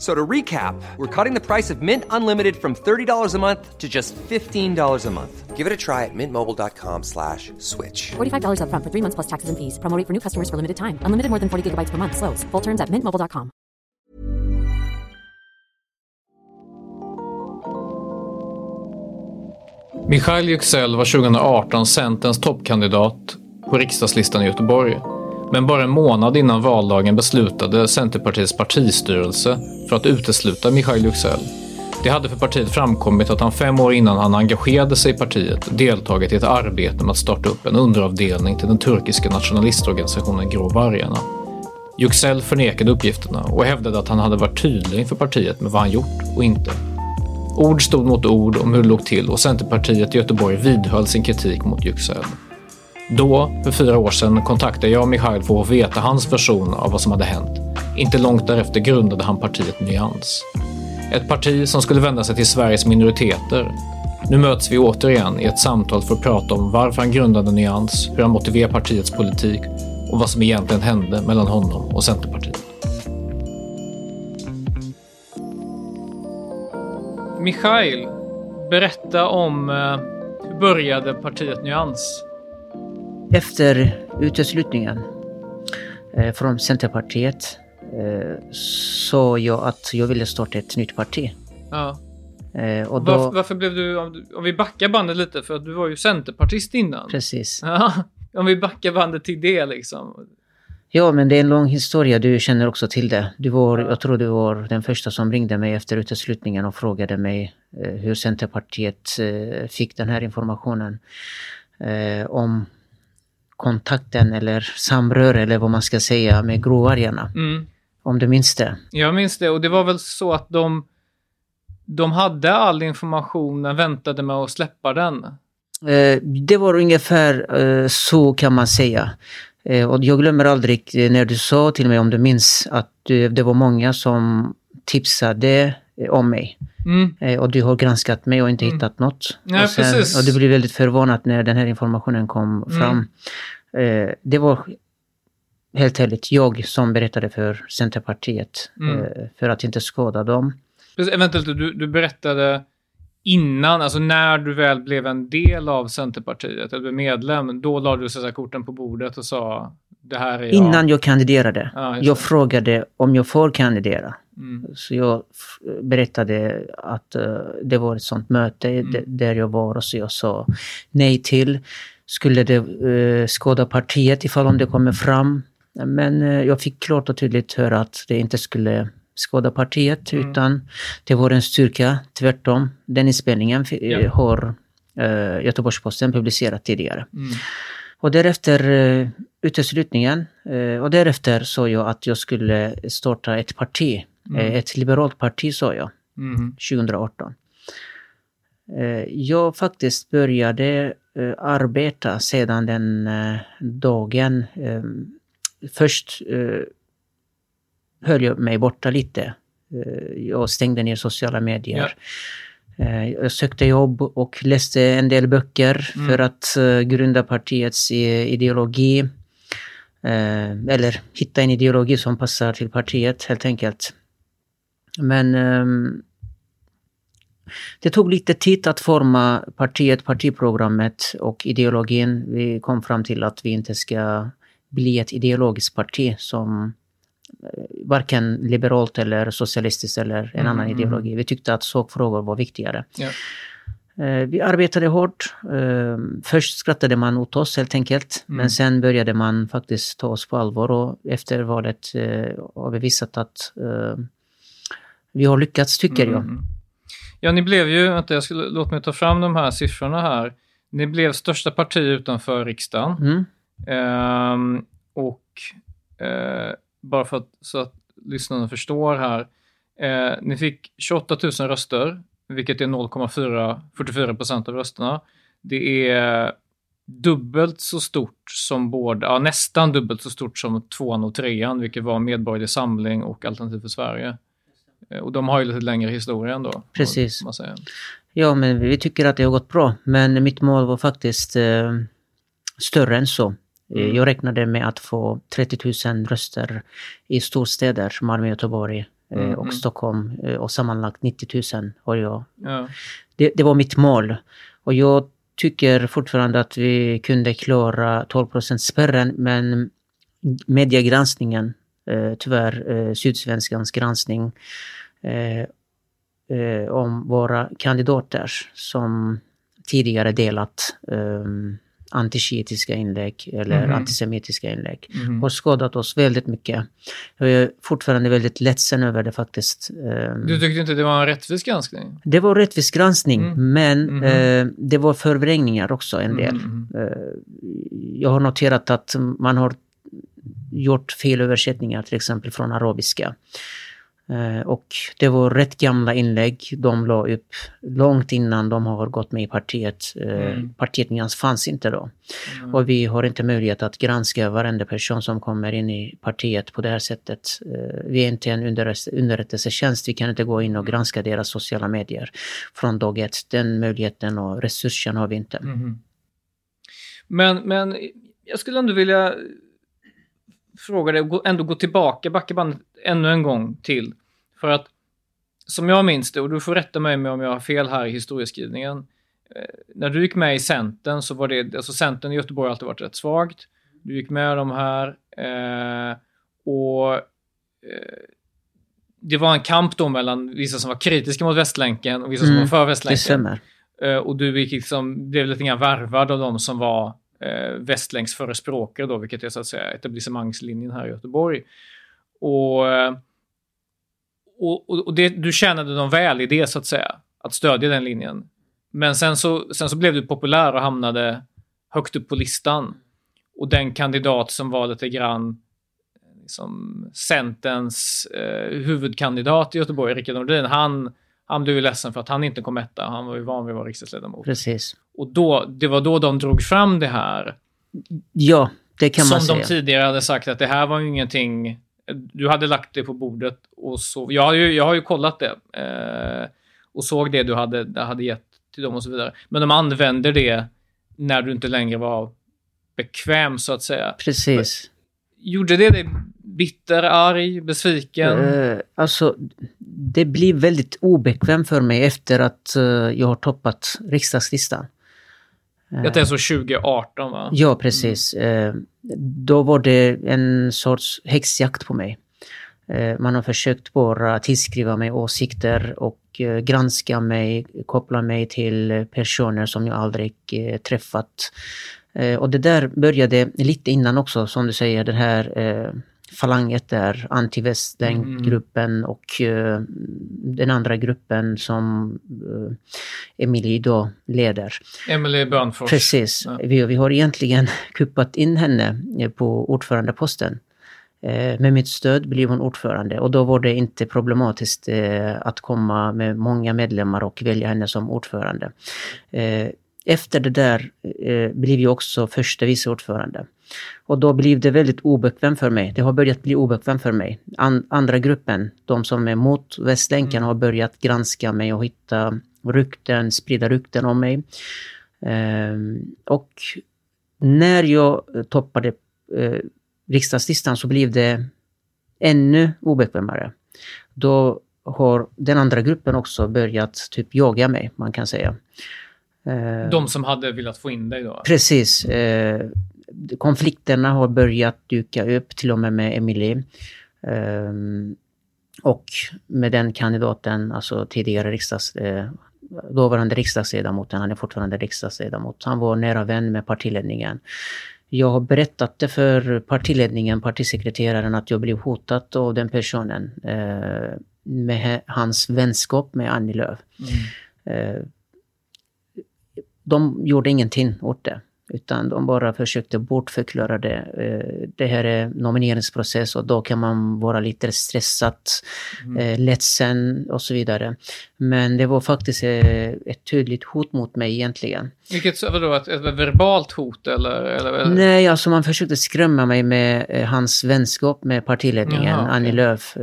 F- So to recap, we're cutting the price of Mint Unlimited from $30 a month to just $15 a month. Give it a try at mintmobile.com slash switch. $45 upfront for three months plus taxes and fees. Promo rate for new customers for limited time. Unlimited more than 40 gigabytes per month. Slows. Full terms at mintmobile.com. Michail Yüksel var 2018 Centerns toppkandidat på riksdagslistan i Göteborg. Men bara en månad innan valdagen beslutade Centerpartiets partistyrelse för att utesluta Michail Yüksel. Det hade för partiet framkommit att han fem år innan han engagerade sig i partiet deltagit i ett arbete med att starta upp en underavdelning till den turkiska nationalistorganisationen Grå vargarna. Yüksel förnekade uppgifterna och hävdade att han hade varit tydlig inför partiet med vad han gjort och inte. Ord stod mot ord om hur det låg till och Centerpartiet i Göteborg vidhöll sin kritik mot Yüksel. Då, för fyra år sedan, kontaktade jag Michail för att veta hans version av vad som hade hänt. Inte långt därefter grundade han partiet Nyans. Ett parti som skulle vända sig till Sveriges minoriteter. Nu möts vi återigen i ett samtal för att prata om varför han grundade Nyans, hur han motiverar partiets politik och vad som egentligen hände mellan honom och Centerpartiet. Michail, berätta om eh, hur började partiet Nyans? Efter uteslutningen eh, från Centerpartiet eh, sa jag att jag ville starta ett nytt parti. Ja. Eh, och då, Varför, varför blev du, om vi backar bandet lite, för att du var ju centerpartist innan. Precis. Ja, om vi backar bandet till det liksom. Ja, men det är en lång historia. Du känner också till det. Du var, jag tror du var den första som ringde mig efter uteslutningen och frågade mig hur Centerpartiet fick den här informationen. Om kontakten eller samröre eller vad man ska säga med gråvargarna. Mm. Om du minns det. Jag minns det och det var väl så att de, de hade all information men väntade med att släppa den. Eh, Det var ungefär eh, så kan man säga. Eh, Och jag glömmer aldrig eh, när du sa till mig, om du minns, att det var många som tipsade om mig. Mm. Eh, Och du har granskat mig och inte Mm. hittat något. Nej, och, precis. och du blev väldigt förvånad när den här informationen kom Mm. fram. Eh, Det var helt ärligt jag som berättade för Centerpartiet Mm. eh, för att inte skada dem. Precis, Eventuellt, du, du berättade innan, alltså när du väl blev en del av Centerpartiet, eller blev medlem, då la du så korten på bordet och sa det här är jag. Innan jag kandiderade. Just jag frågade om jag får kandidera. Mm. Så jag berättade att eh, det var ett sånt möte Mm. där jag var och så jag sa nej till. Skulle det uh, skada partiet ifall om det kommer fram? Men eh, jag fick klart och tydligt höra att det inte skulle skada partiet Mm. utan det var en styrka, tvärtom. Den inspelningen fi- Ja. eh, har uh, Göteborgs-Posten publicerat tidigare. Mm. Och därefter uh, uteslutningen eh, och därefter sa jag att jag skulle starta ett parti. Mm. Eh, Ett liberalt parti sa jag Mm. 2018. Eh, Jag faktiskt började eh, arbeta sedan den eh, dagen. Eh, Först eh, höll jag mig borta lite. Eh, Jag stängde ner sociala medier. Eh, Jag sökte jobb och läste en del böcker Mm. för att eh, grunda partiets ideologi. Eller hitta en ideologi som passar till partiet helt enkelt. Men ehm, det tog lite tid att forma partiet, partiprogrammet och ideologin. Vi kom fram till att vi inte ska bli ett ideologiskt parti som varken liberalt eller socialistiskt eller en Mm, annan mm. ideologi. Vi tyckte att sakfrågor var viktigare. Ja. Eh, vi arbetade hårt. Eh, först skrattade man åt oss helt enkelt. Mm. Men sen började man faktiskt ta oss på allvar och efter valet eh, har vi visat att vi har lyckats, tycker jag. Mm. Ja, ni blev ju, vänta, jag skulle, låt mig ta fram de här siffrorna här. Ni blev största parti utanför riksdagen. Mm. Ehm, och eh, bara för att, så att lyssnarna förstår här. Eh, ni fick 28 000 röster, vilket är 0,44 procent av rösterna. Det är dubbelt så stort som båda, ja, nästan dubbelt så stort som tvåan och trean, vilket var Medborgerlig Samling och Alternativ för Sverige. Eh, och de har ju lite längre historia ändå. Precis. Man säga. Ja, men vi tycker att det har gått bra. Men mitt mål var faktiskt eh, större än så. Eh, Mm. Jag räknade med att få 30 000 röster i storstäder, Malmö, Göteborg eh, Mm, och. Stockholm. Eh, och sammanlagt 90 000 har jag. Ja. Det, det var mitt mål. Och jag tycker fortfarande att vi kunde klara 12% spärren men mediegranskningen, eh, tyvärr eh, Sydsvenskans granskning eh, eh, om våra kandidater som tidigare delat antisemiitiska inlägg eller Mhm. antisemitiska inlägg Mhm. har skadat oss väldigt mycket. Jag är fortfarande väldigt ledsen över det faktiskt. Eh, Du tyckte inte det var en rättvis granskning? det var rättvis granskning Mm. men Mhm. eh, det var förvrängningar också en del. Mhm. Eh, jag har noterat att man har gjort felöversättningar till exempel från arabiska. Eh, och det var rätt gamla inlägg de la upp långt innan de har gått med i partiet. Eh, Mm. Partiet fanns inte då. Mm. Och vi har inte möjlighet att granska varenda person som kommer in i partiet på det här sättet. Eh, Vi är inte en underrättelse- underrättelsetjänst, vi kan inte gå in och granska deras sociala medier från dag ett. Den möjligheten och resursen har vi inte. Mhm. Men, men jag skulle ändå vilja fråga dig, ändå gå tillbaka, backa bandet ännu en gång till. För att som jag minns det, och du får rätta mig med om jag har fel här i historieskrivningen. Eh, när du gick med i Centern så var det, alltså Centern i Göteborg har alltid varit rätt svagt. Du gick med de här eh, och eh, det var en kamp då mellan vissa som var kritiska mot Västlänken och vissa som Mm, var för Det Västlänken. stämmer. Eh, och du gick liksom, blev lite grann värvad av de som var eh, västlänks förespråkare då, vilket är så att säga etablissemangslinjen här i Göteborg. Och, eh, och, och, och det, du tjänade dem väl i det så att säga, att stödja den linjen. Men sen så, sen så blev du populär och hamnade högt upp på listan. Och den kandidat som var lite grann liksom, Centerns eh, huvudkandidat i Göteborg, Rickard Nordin, han, han blev ju ledsen för att han inte kom etta. Han var ju van vid att vara riksdagsledamot. Precis. Och då, det var då de drog fram det här. Ja, det kan man som säga. de tidigare hade sagt att det här var ju ingenting. Du hade lagt det på bordet och så. Jag har ju, jag har ju kollat det. Eh, och såg det du hade, hade gett till dem och så vidare. Men de använde det när du inte längre var bekväm så att säga. Precis. Gjorde det dig bitter, arg, besviken? Eh, alltså, det blir väldigt obekvämt för mig efter att eh, jag har toppat riksdagslistan. Detta är så 2018 va? Ja, precis. Eh, då var det en sorts häxjakt på mig. Eh, man har försökt bara tillskriva mig åsikter och eh, granska mig, koppla mig till personer som jag aldrig eh, träffat. Och det där började lite innan också, som du säger, den här falanget där, antivästlänkgruppen och eh, den andra gruppen som eh, Emily då leder. Emily Bönfors. Precis. Ja. Vi, vi har egentligen kuppat in henne eh, på ordförandeposten. Eh, Med mitt stöd blev hon ordförande och då var det inte problematiskt eh, att komma med många medlemmar och välja henne som ordförande. Efter det där blev jag också första vice ordförande. Och då blev det väldigt obekvämt för mig. Det har börjat bli obekvämt för mig. An- andra gruppen, de som är mot Västlänken, har börjat granska mig och hitta rykten, sprida rykten om mig. Ehm, och när jag eh, toppade eh, riksdagslistan så blev det ännu obekvämare. Då har den andra gruppen också börjat typ jaga mig, man kan säga. Eh, De som hade velat få in dig då? Precis. Konflikterna har börjat dyka upp, till och med med Emily. Ehm, och med den kandidaten, alltså tidigare riksdags, eh, dåvarande riksdagsledamoten, han är fortfarande riksdagsledamot. Han var nära vän med partiledningen. Jag har berättat det för partiledningen, partisekreteraren, att jag blev hotad av den personen. Eh, med hans vänskap med Annie Lööf. Mm. Eh, de gjorde ingenting åt det. Utan de bara försökte bortförklara det. Eh, det här är nomineringsprocess och då kan man vara lite stressad, mm. Eh, ledsen och så vidare. Men det var faktiskt eh, ett tydligt hot mot mig egentligen. Vilket, vadå, ett, ett verbalt hot eller, eller? Nej, alltså man försökte skrämma mig med hans vänskap med partiledningen, Jaha, okay. Annie Lööf.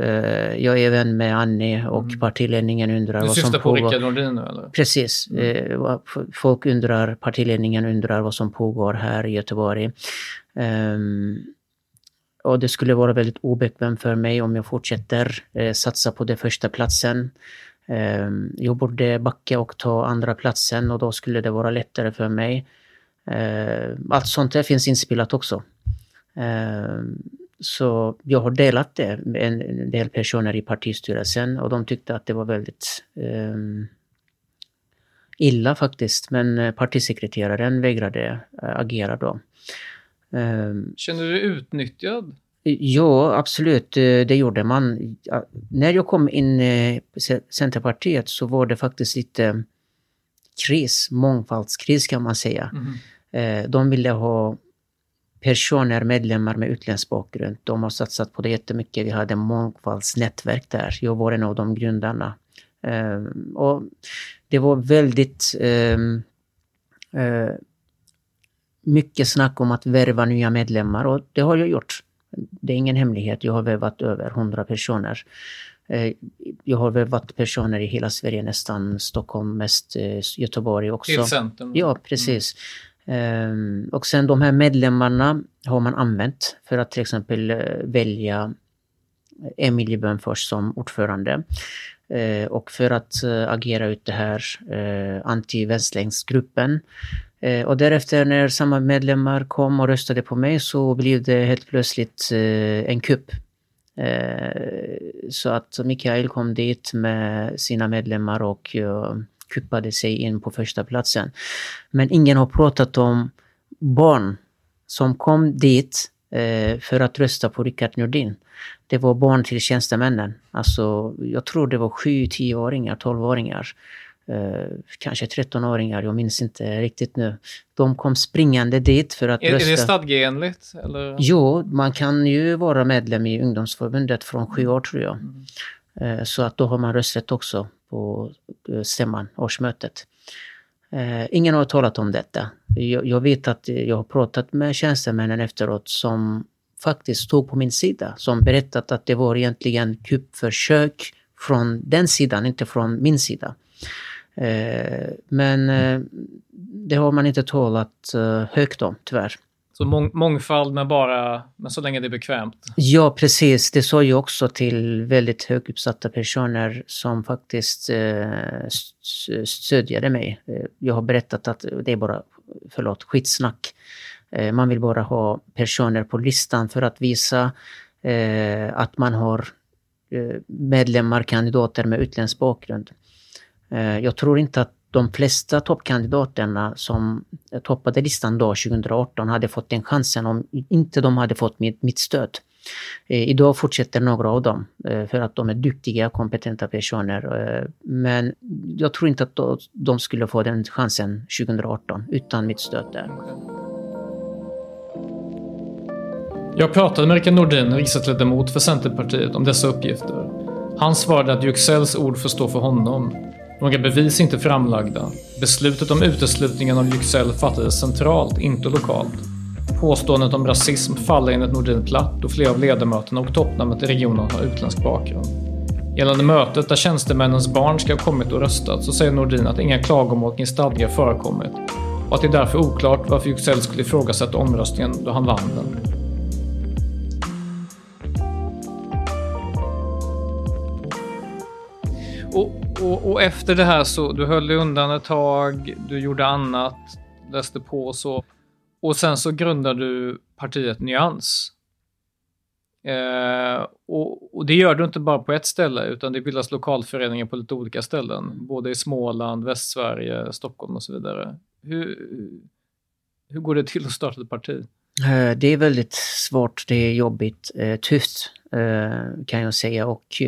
Jag är vän med Annie och mm. partiledningen undrar du vad som pågår. Du syftar på Rickard Nordin nu eller? Precis. Mm. Folk undrar, partiledningen undrar vad som pågår pågår här i Göteborg. Um, och det skulle vara väldigt obekvämt för mig om jag fortsätter eh, satsa på den första platsen. Ehm, jag borde backa och ta andra platsen och då skulle det vara lättare för mig. Ehm, allt sånt där finns inspelat också. Så jag har delat det med en del personer i partistyrelsen och de tyckte att det var väldigt um, illa faktiskt, men eh, partisekreteraren vägrade eh, agera då. Ehm, Känner du dig utnyttjad? Ja, absolut, eh, det gjorde man. När jag kom in i Centerpartiet så var det faktiskt lite kris, mångfaldskris kan man säga. Mm. De ville ha personer, medlemmar med utländsk bakgrund. De har satsat på det jättemycket. Vi hade mångfaldsnätverk där. Jag var en av de grundarna. Ehm, och det var väldigt ehm, eh, mycket snack om att värva nya medlemmar och det har jag gjort. Det är ingen hemlighet, jag har värvat över 100 personer. Eh, jag har värvat personer i hela Sverige, nästan Stockholm, mest eh, Göteborg också. Till centrum? Ja, precis. Mm. Och sen de här medlemmarna har man använt för att till exempel välja Emilie Bönfors som ordförande. Eh, och för att eh, agera ut det här eh, anti-vänsterlängsgruppen. Eh, och därefter när samma medlemmar kom och röstade på mig så blev det helt plötsligt eh, en kupp. Eh, så att Mikael kom dit med sina medlemmar och kuppade sig in på första platsen. Men ingen har pratat om barn som kom dit för att rösta på Rickard Nordin det var barn till tjänstemännen. Alltså, jag tror det var 7-10-åringar, 12-åringar. Eh, kanske 13-åringar, jag minns inte riktigt nu. De kom springande dit för att är, rösta. Är det stadgeenligt? Eller? Jo, man kan ju vara medlem i ungdomsförbundet från sju år tror jag. Mm. Eh, så att då har man rösträtt också på eh, stämman, årsmötet. Eh, ingen har talat om detta. Jag, jag vet att jag har pratat med tjänstemännen efteråt som faktiskt stod på min sida som berättat att det var egentligen kuppförsök från den sidan, inte från min sida. Eh, men eh, det har man inte talat eh, högt om, tyvärr. Så mång mångfald men bara, men så länge det är bekvämt? Ja, precis. Det sa jag också till väldigt höguppsatta personer som faktiskt eh, stödjade mig. Eh, jag har berättat att det är bara, förlåt, skitsnack. Eh, man vill bara ha personer på listan för att visa eh, att man har eh, medlemmar, kandidater med utländsk bakgrund. Eh, jag tror inte att de flesta toppkandidaterna som toppade listan då 2018 hade fått den chansen om inte de hade fått mitt, mitt stöd. Eh, idag fortsätter några av dem eh, för att de är duktiga, kompetenta personer. Eh, men jag tror inte att de skulle få den chansen 2018 utan mitt stöd där. Jag pratade med Rickard Nordin, riksdagsledamot för Centerpartiet, om dessa uppgifter. Han svarade att Yüksels ord får stå för honom. Några bevis är inte framlagda. Beslutet om uteslutningen av Yüksel fattades centralt, inte lokalt. Påståendet om rasism faller enligt Nordin platt och flera av ledamöterna och toppnamnet i regionen har utländsk bakgrund. Gällande mötet där tjänstemännens barn ska ha kommit och röstat så säger Nordin att inga klagomål kring stadgar förekommit och att det är därför oklart varför Yüksel skulle ifrågasätta omröstningen då han vann den. Och, och, efter det här så, du höll dig undan ett tag, du gjorde annat, läste på och så. Och sen så grundade du partiet Nyans. Eh, och, och, det gör du inte bara på ett ställe, utan det bildas lokalföreningar på lite olika ställen. Både i Småland, Västsverige, Stockholm och så vidare. Hur, hur går det till att starta ett parti? Eh, det är väldigt svårt, det är jobbigt, eh, tufft eh, kan jag säga. Och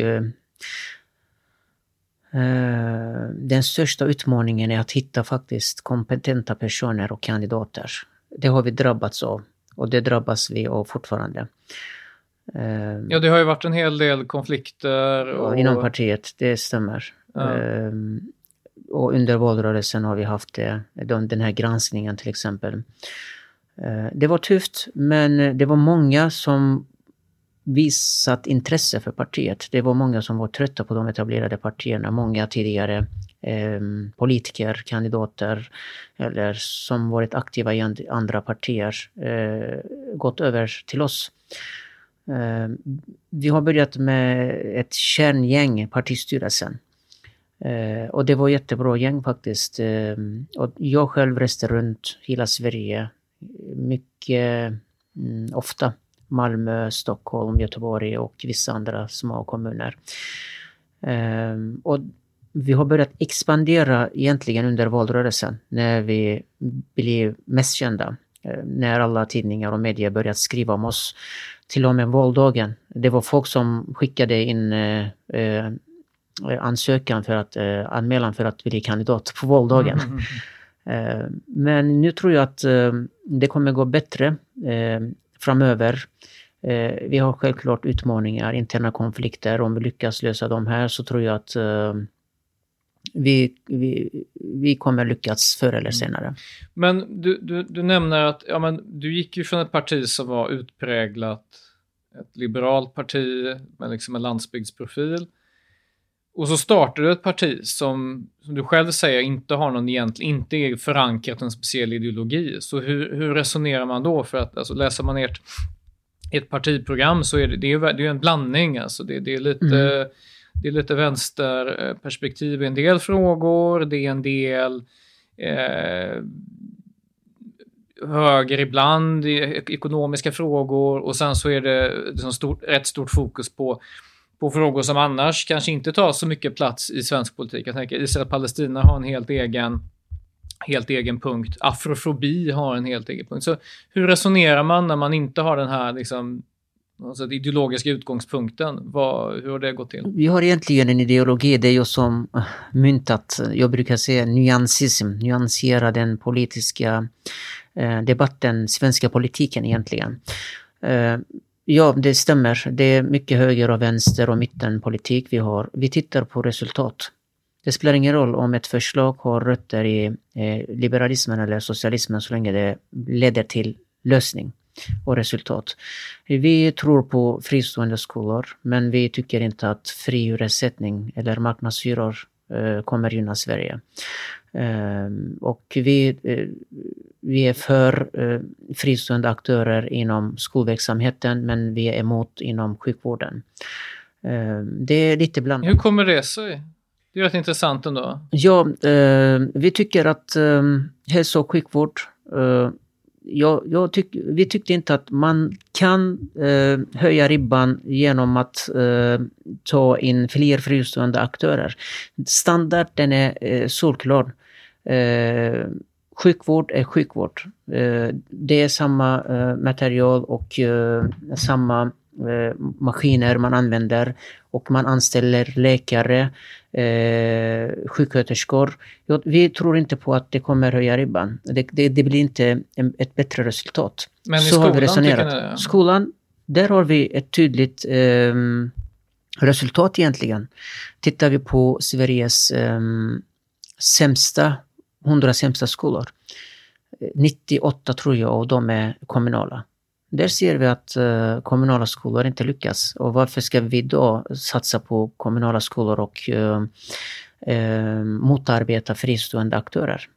den största utmaningen är att hitta faktiskt kompetenta personer och kandidater. Det har vi drabbats av och det drabbas vi av fortfarande. Ja, det har ju varit en hel del konflikter. Och... Inom partiet, det stämmer. Ja. Och under valrörelsen har vi haft det, den här granskningen till exempel. Eh, det var tufft, men det var många som visat intresse för partiet. Det var många som var trötta på de etablerade partierna. Många tidigare eh, politiker, kandidater eller som varit aktiva i andra partier eh, gått över till oss. Eh, vi har börjat med ett kärngäng, partistyrelsen. Eh, och det var jättebra gäng faktiskt. Eh, och jag själv reste runt hela Sverige mycket mm, ofta. Malmö, Stockholm, Göteborg och vissa andra små kommuner. Um, och vi har börjat expandera egentligen under valrörelsen när vi blev mest kända. Uh, när alla tidningar och medier börjat skriva om oss. Till och med valdagen. Det var folk som skickade in uh, uh, ansökan för att, anmälan för att bli kandidat på valdagen. Mm, mm, mm. Eh, men nu tror jag att eh, det kommer gå bättre eh, framöver. Vi har självklart utmaningar, interna konflikter. Om vi lyckas lösa de här så tror jag att vi, vi, vi kommer lyckas förr eller mm. senare. Men du, du, du nämner att ja, men du gick ju från ett parti som var utpräglat ett liberalt parti med liksom en landsbygdsprofil och så startar du ett parti som, som du själv säger, inte har någon egentlig, inte är förankrat en speciell ideologi. Så hur, hur resonerar man då? För att alltså, läser man ert, ert partiprogram så är det, det är, det är en blandning. Alltså, det, det är lite, mm. det är lite vänsterperspektiv i en del frågor, det är en del eh, höger ibland i ekonomiska frågor och sen så är det liksom stort, rätt stort fokus på på frågor som annars kanske inte tar så mycket plats i svensk politik. Jag tänker Israel-Palestina har en helt egen, helt egen punkt. Afrofobi har en helt egen punkt. Så hur resonerar man när man inte har den här liksom, alltså ideologiska utgångspunkten? Vad, hur har det gått till? Vi har egentligen en ideologi, det är jag som eh, myntat, jag brukar säga nyansism, nyansera den politiska eh, debatten, svenska politiken egentligen. Eh, Ja, det stämmer. Det är mycket höger och vänster och mittenpolitik vi har. Vi tittar på resultat. Det spelar ingen roll om ett förslag har rötter i eh, liberalismen eller socialismen så länge det leder till lösning och resultat. Vi tror på fristående skolor, men vi tycker inte att fri hyressättning eller marknadshyror eh, kommer gynna Sverige. Ehm, och vi, eh, vi är för eh, fristående aktörer inom skolverksamheten men vi är emot inom sjukvården. Ehm, det är lite blandat. Hur kommer det sig? Det är rätt intressant ändå. Ja, ehm, vi tycker att hälso och sjukvård jag, jag tyck, vi tyckte inte att man kan eh, höja ribban genom att eh, ta in fler fristående aktörer. Standarden är eh, solklar. Eh, sjukvård är sjukvård. Eh, det är samma eh, material och eh, samma maskiner man använder och man anställer läkare, eh, sjuksköterskor. Vi tror inte på att det kommer höja ribban. Det, det, det blir inte ett bättre resultat. Men i Så skolan, har vi resonerat. Skolan, där har vi ett tydligt eh, resultat egentligen. Tittar vi på Sveriges eh, sämsta 100 sämsta skolor. Eh, 98 tror jag och de är kommunala. Där ser vi att uh, kommunala skolor inte lyckas. Och varför ska vi då satsa på kommunala skolor och uh, uh, motarbeta fristående aktörer?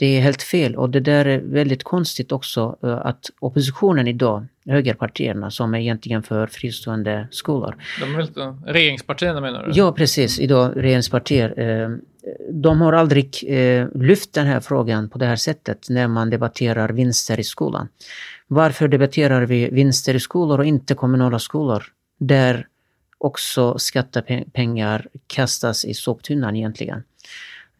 Det är helt fel och det där är väldigt konstigt också eh, att oppositionen idag, högerpartierna som är egentligen för fristående skolor. De är väl regeringspartierna menar du? Ja, precis. Idag regeringspartier. Eh, de har aldrig eh, lyft den här frågan på det här sättet när man debatterar vinster i skolan. Varför debatterar vi vinster i skolor och inte kommunala skolor? Där också skattepengar kastas i soptunnan egentligen.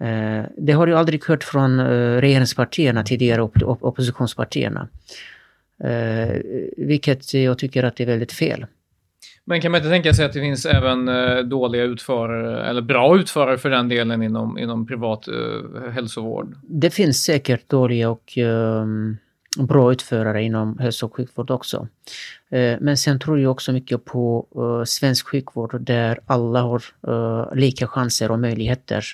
Eh, det har ju aldrig hört från eh, regeringspartierna tidigare, oppositionspartierna. Eh, vilket jag tycker att det är väldigt fel. Men kan man inte tänka sig att det finns även dåliga utförare, eller bra utförare för den delen, inom, inom privat uh, hälsovård? Det finns säkert dåliga och um, bra utförare inom hälso och sjukvård också. Uh, men sen tror jag också mycket på svensk sjukvård där alla har lika chanser och möjligheter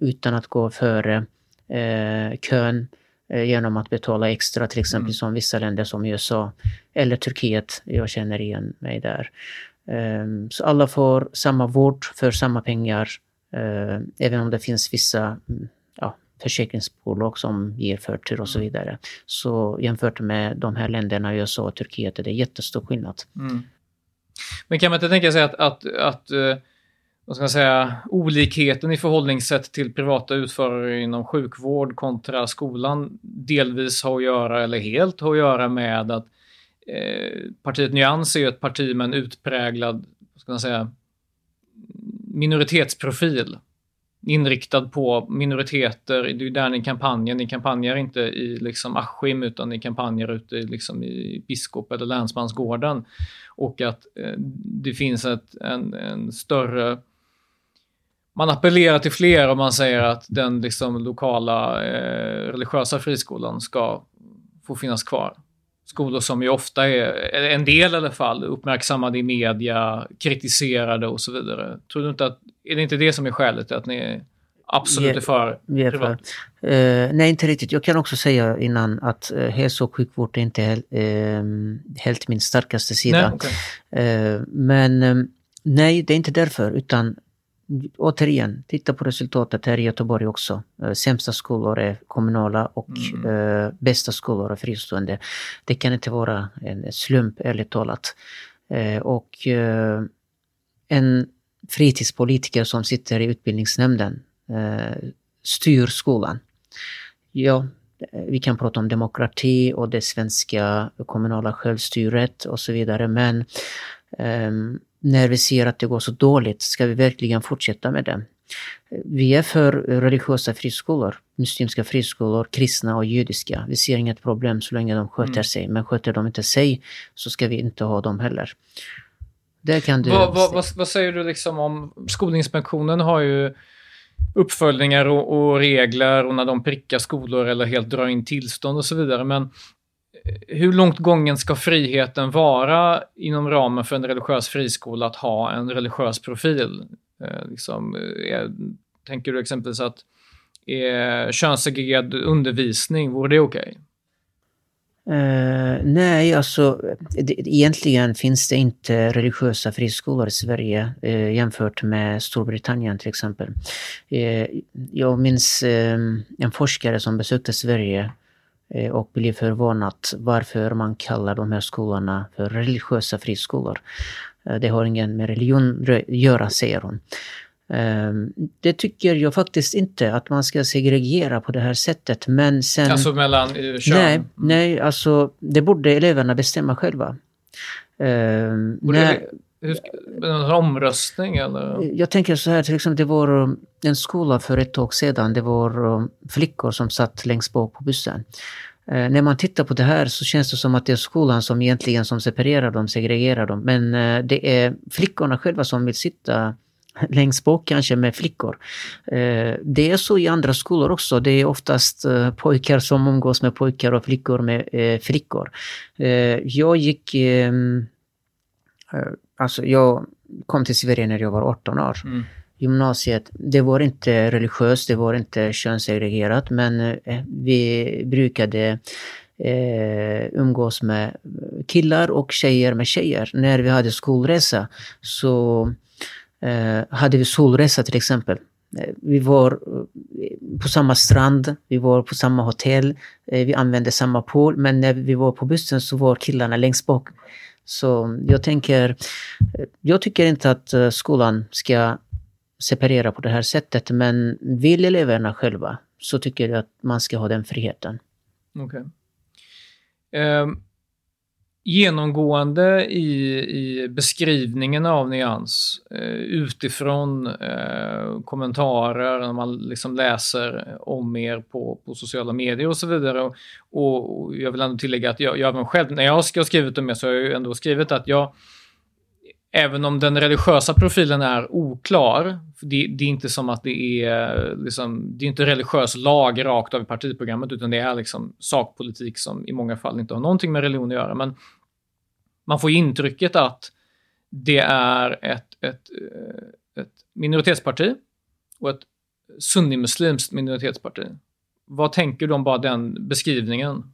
utan att gå före eh, kön eh, genom att betala extra, till exempel mm. som vissa länder som USA eller Turkiet. Jag känner igen mig där. Ehm, så alla får samma vård för samma pengar, eh, även om det finns vissa mm, ja, försäkringsbolag som ger förtur och så mm. vidare. Så jämfört med de här länderna, USA och Turkiet, är det jättestor skillnad. Mm. Men kan man inte tänka sig att, att, att vad ska man säga, olikheten i förhållningssätt till privata utförare inom sjukvård kontra skolan delvis har att göra, eller helt har att göra med att eh, partiet Nyans är ju ett parti med en utpräglad, vad ska man säga, minoritetsprofil. Inriktad på minoriteter, det är där ni kampanjar, Ni kampanjar inte i liksom Askim utan ni kampanjar ute liksom i Biskop eller Länsmansgården. Och att eh, det finns ett, en, en större man appellerar till fler och man säger att den liksom lokala eh, religiösa friskolan ska få finnas kvar. Skolor som ju ofta är, en del i alla fall, uppmärksammade i media, kritiserade och så vidare. Tror du inte att, är det inte det som är skälet till att ni absolut är för är privat? Uh, nej, inte riktigt. Jag kan också säga innan att uh, hälso och sjukvård är inte uh, helt min starkaste sida. Nej, okay. uh, men um, nej, det är inte därför, utan återigen, titta på resultatet här i Göteborg också. Eh, sämsta skolor är kommunala och mm. eh, bästa skolor är fristående. Det kan inte vara en slump, ärligt talat. Eh, och eh, en fritidspolitiker som sitter i utbildningsnämnden styr skolan. Ja, vi kan prata om demokrati och det svenska kommunala självstyret och så vidare, men um, när vi ser att det går så dåligt, ska vi verkligen fortsätta med det? Vi är för religiösa friskolor, muslimska friskolor, kristna och judiska. Vi ser inget problem så länge de sköter mm. sig, men sköter de inte sig så ska vi inte ha dem heller. Det kan du... Vad, vad, vad, vad säger du liksom om... Skolinspektionen har ju uppföljningar och, och, regler och när de prickar skolor eller helt drar in tillstånd och så vidare. Men hur långt gången ska friheten vara inom ramen för en religiös friskola att ha en religiös profil? Eh, liksom, eh, är, tänker du exempelvis att är könssegregerad undervisning, vore det okej? Okay? Uh, nej, alltså det, egentligen finns det inte religiösa friskolor i Sverige uh, jämfört med Storbritannien till exempel. Uh, jag minns en forskare som besökte Sverige och blev förvånad varför man kallar de här skolorna för religiösa friskolor. Eh, det har ingen med religion att göra, säger hon. Ehm, det tycker jag faktiskt inte, att man ska segregera på det här sättet. Men sen... Alltså mellan eh, kön? Nej, nej alltså det borde eleverna bestämma själva. Ehm, när, hur en alltså omröstning eller? Jag tänker så här, till exempel det var um, en skola för ett tag sedan. Det var um, flickor som satt längst bak på bussen. Eh, när man tittar på det här så känns det som att det är skolan som egentligen som separerar dem, segregerar dem. Men eh, det är flickorna själva som vill sitta längst bak kanske med flickor. Eh, det är så i andra skolor också. Det är oftast eh, pojkar som umgås med pojkar och flickor med eh, flickor. Eh, jag gick... Ehm, Alltså jag kom till Sverige när jag var 18 år. Mm gymnasiet, det var inte religiöst, det var inte könssegregerat men eh, vi brukade eh, umgås med killar och tjejer med tjejer. När vi hade skolresa så eh, hade vi solresa till exempel. Eh, vi var eh, på samma strand, vi var på samma hotell, vi använde samma pool, men när vi var på bussen så var killarna längst bak. Så jag tänker, eh, jag tycker inte att eh, skolan ska separera på det här sättet, men vill eleverna själva så tycker jag att man ska ha den friheten. Okej. Okay. Um genomgående i, i beskrivningen av nyans eh, utifrån eh, kommentarer när man liksom läser om er på, på sociala medier och så vidare. Och, och jag vill ändå tillägga att jag, jag även själv, när jag ska skrivit om er så har jag ju ändå skrivit att jag Även om den religiösa profilen är oklar, det, det, är inte som att det är, liksom, det är inte religiös lag rakt av i partiprogrammet, utan det är liksom sakpolitik som i många fall inte har någonting med religion att göra. Men man får intrycket att det är ett, ett, eh, ett minoritetsparti och ett sunnimuslimskt minoritetsparti. Vad tänker du om bara den beskrivningen?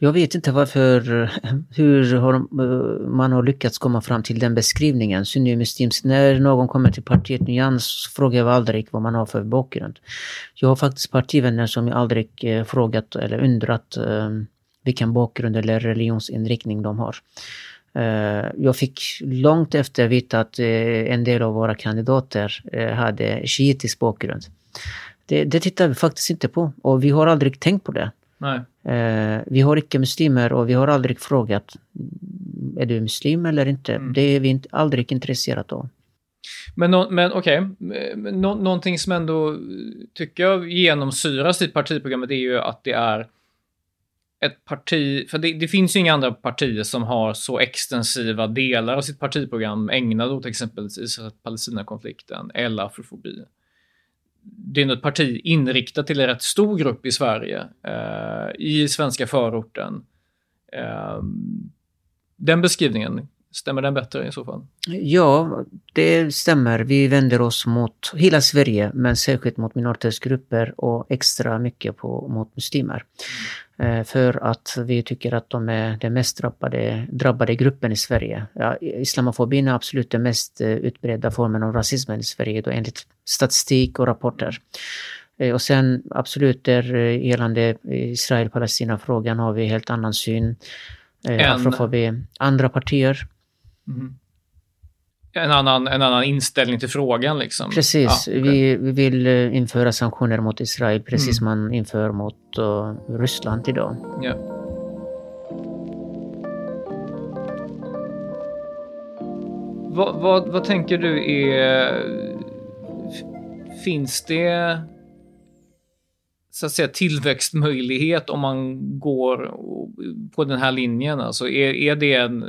Jag vet inte varför, hur har man har lyckats komma fram till den beskrivningen. Sunnimuslimskt, när någon kommer till partiet Nyans frågar jag aldrig vad man har för bakgrund. Jag har faktiskt partivänner som jag aldrig eh, frågat eller undrat eh, vilken bakgrund eller religionsinriktning de har. Eh, jag fick långt efter veta att eh, en del av våra kandidater eh, hade shiitisk bakgrund. Det, det tittar vi faktiskt inte på och vi har aldrig tänkt på det. Nej. Vi har icke-muslimer och vi har aldrig frågat är du muslim eller inte. Mm. Det är vi inte, aldrig intresserade av. Men, no, men okej, okay. Nå någonting som ändå tycker jag genomsyras i partiprogrammet är ju att det är ett parti, för det, det, finns ju inga andra partier som har så extensiva delar av sitt partiprogram ägnade åt exempelvis Israel-Palestina-konflikten eller afrofobi. Det är ett parti inriktat till en rätt stor grupp i Sverige, eh, i svenska förorten. Eh, den beskrivningen, stämmer den bättre i så fall? Ja, det stämmer. Vi vänder oss mot hela Sverige, men särskilt mot minoritetsgrupper och extra mycket på, mot muslimer. Eh, för att vi tycker att de är den mest drabbade, drabbade gruppen i Sverige. Ja, islamofobin är absolut den mest eh, utbredda formen av rasismen i Sverige då, enligt statistik och rapporter. Eh, och sen absolut där gällande Israel-Palestina-frågan har vi helt annan syn. En... Afrofobi. Andra partier. Mm en annan, en annan inställning till frågan. Liksom. Precis. Ja, okay. vi, vi, vill eh, införa sanktioner mot Israel precis mm. som man inför mot uh, Ryssland idag. Ja. Vad, vad, vad tänker du är... Finns det så att säga tillväxtmöjlighet om man går på den här linjen? Alltså är, är det en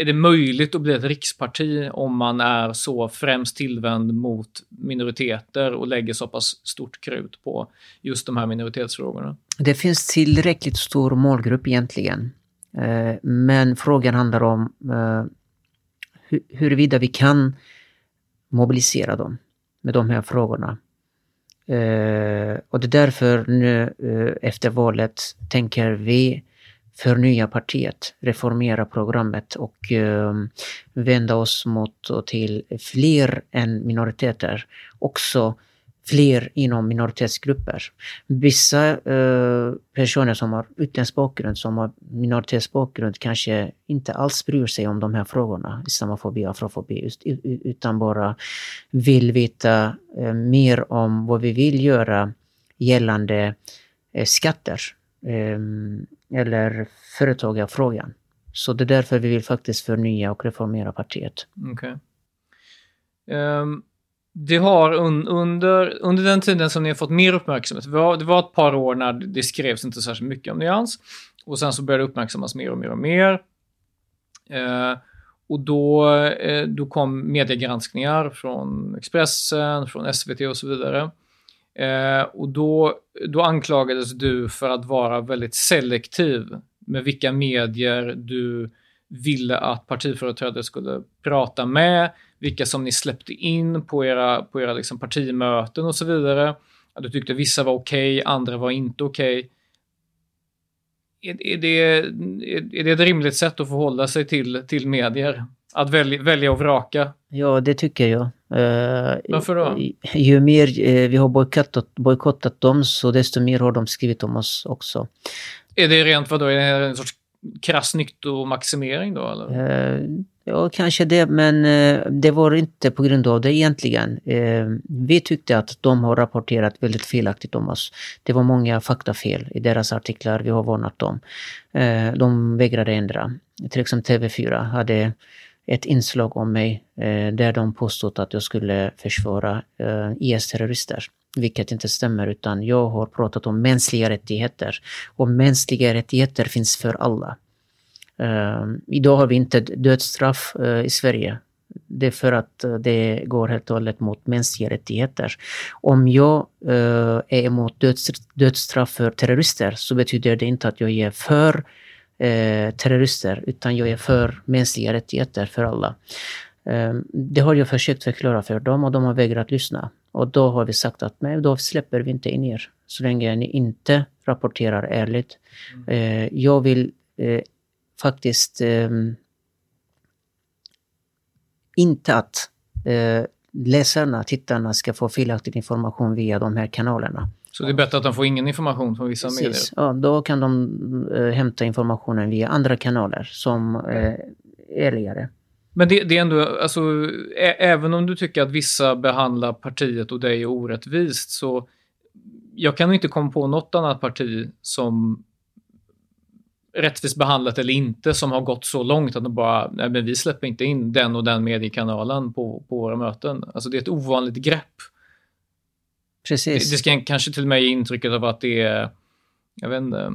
är det möjligt att bli ett riksparti om man är så främst tillvänd mot minoriteter och lägger så pass stort krut på just de här minoritetsfrågorna? Det finns tillräckligt stor målgrupp egentligen. Eh, men frågan handlar om eh, huruvida vi kan mobilisera dem med de här frågorna. Eh, och det är därför nu efter valet tänker vi förnya partiet, reformera programmet och eh, vända oss mot och till fler än minoriteter. Också fler inom minoritetsgrupper. Vissa eh, personer som har utländsk bakgrund, som har minoritetsbakgrund, kanske inte alls bryr sig om de här frågorna, islamofobi, afrofobi, utan bara vill veta eh, mer om vad vi vill göra gällande eh, skatter. Ehm, eller företagarfrågan. Så det är därför vi vill faktiskt förnya och reformera partiet. Okay. Um, ehm, det har un, under, under den tiden som ni har fått mer uppmärksamhet, det var, det var ett par år när det skrevs inte särskilt mycket om nyans och sen så började det uppmärksammas mer och mer och mer. Uh, och då, uh, då kom mediegranskningar från Expressen, från SVT och så vidare. Eh, och då, då anklagades du för att vara väldigt selektiv med vilka medier du ville att partiföreträdare skulle prata med, vilka som ni släppte in på era, på era liksom partimöten och så vidare. Att du tyckte vissa var okej, okay, andra var inte okej. Okay. Är, är, det, är, är det ett rimligt sätt att förhålla sig till, till medier? Att välja, välja och vraka? Ja, det tycker jag. Uh, Varför då? Ju mer uh, vi har bojkottat, bojkottat dem, så desto mer har de skrivit om oss också. Är det rent vadå, är det en sorts krass nyttomaximering då? Eller? Uh, ja, kanske det, men det var inte på grund av det egentligen. vi tyckte att de har rapporterat väldigt felaktigt om oss. Det var många faktafel i deras artiklar, vi har varnat dem. de vägrade ändra. Till exempel TV4 hade ett inslag om mig eh, där de påstod att jag skulle försvara eh, IS-terrorister. Vilket inte stämmer utan jag har pratat om mänskliga rättigheter. Och mänskliga rättigheter finns för alla. Eh, idag har vi inte dödsstraff i Sverige. Det är för att det går helt och hållet mot mänskliga rättigheter. Om jag är emot dödsstraff för terrorister så betyder det inte att jag är för eh, terrorister, utan jag är för mänskliga rättigheter för alla. Eh, det har jag försökt förklara för dem och de har vägrat lyssna. Och då har vi sagt att nej, då släpper vi inte in er så länge ni inte rapporterar ärligt. Eh, jag vill eh, faktiskt ehm, inte att läsarna, tittarna ska få felaktig information via de här kanalerna. Så det är bättre att de får ingen information från vissa Precis. medier? Ja, då kan de äh, hämta informationen via andra kanaler som är äh, ärligare. Men det, det, är ändå, alltså, ä, även om du tycker att vissa behandlar partiet och dig orättvist så jag kan inte komma på något annat parti som rättvist behandlat eller inte som har gått så långt att de bara, nej men vi släpper inte in den och den mediekanalen på, på våra möten. Alltså det är ett ovanligt grepp. Precis. Det, det ska kanske till och med ge intrycket av att det är, jag vet inte,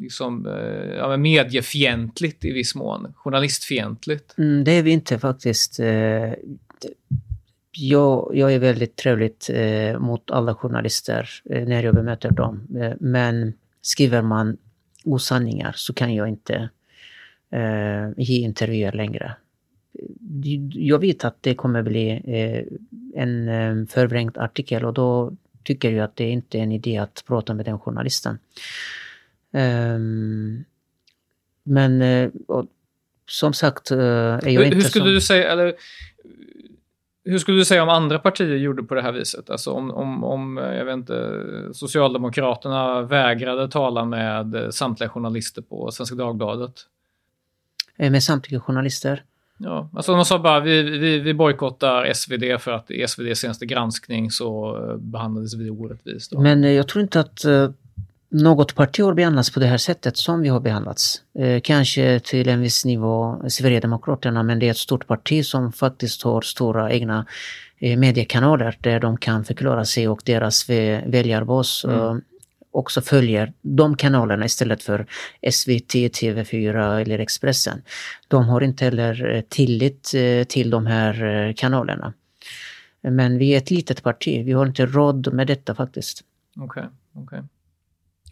liksom, eh, ja, mediefientligt i viss mån. Journalistfientligt. Mm, det är vi inte faktiskt. Eh, jag, jag är väldigt trevligt eh, mot alla journalister när jag bemöter dem. Men skriver man osanningar så kan jag inte ge intervjuer längre jag vet att det kommer bli eh, en eh, förvrängt artikel och då tycker jag att det inte är en idé att prata med den journalisten. Um, men uh, som sagt är jag hur, inte hur skulle som... du säga, eller hur skulle du säga om andra partier gjorde på det här viset? Alltså om, om, om jag vet inte, Socialdemokraterna vägrade tala med samtliga journalister på Svenska Dagbladet? Med samtliga journalister? Ja, alltså de sa bara vi, vi, vi bojkottar SvD för att i SvDs senaste granskning så eh, behandlades vi orättvist. Men eh, jag tror inte att uh, något parti har behandlats på det här sättet som vi har behandlats. Uh, kanske till en viss nivå Sverigedemokraterna, men det är ett stort parti som faktiskt har stora egna uh, mediekanaler där de kan förklara sig och deras väljarbas. Mm också följer de kanalerna istället för SVT, TV4 eller Expressen. De har inte heller eh, tillit eh, till de här eh, kanalerna. Men vi är ett litet parti, vi har inte råd med detta faktiskt. Okej. Okay, okay.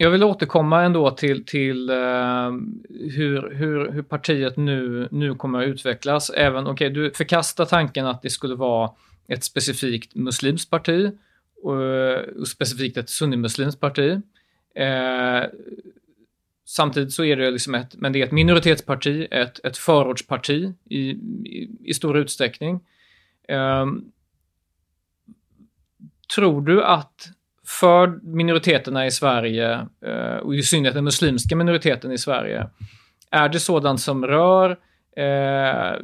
Jag vill återkomma ändå till, till uh, hur, hur, hur partiet nu, nu kommer att utvecklas. Även, okay, du förkastar tanken att det skulle vara ett specifikt muslimskt parti och specifikt ett sunnimuslimskt parti. Eh, samtidigt så är det liksom ett, men det är ett minoritetsparti, ett, ett förortsparti i, i, i stor utsträckning. Eh, tror du att för minoriteterna i Sverige, eh, och i synnerhet den muslimska minoriteten i Sverige, är det sådant som rör eh,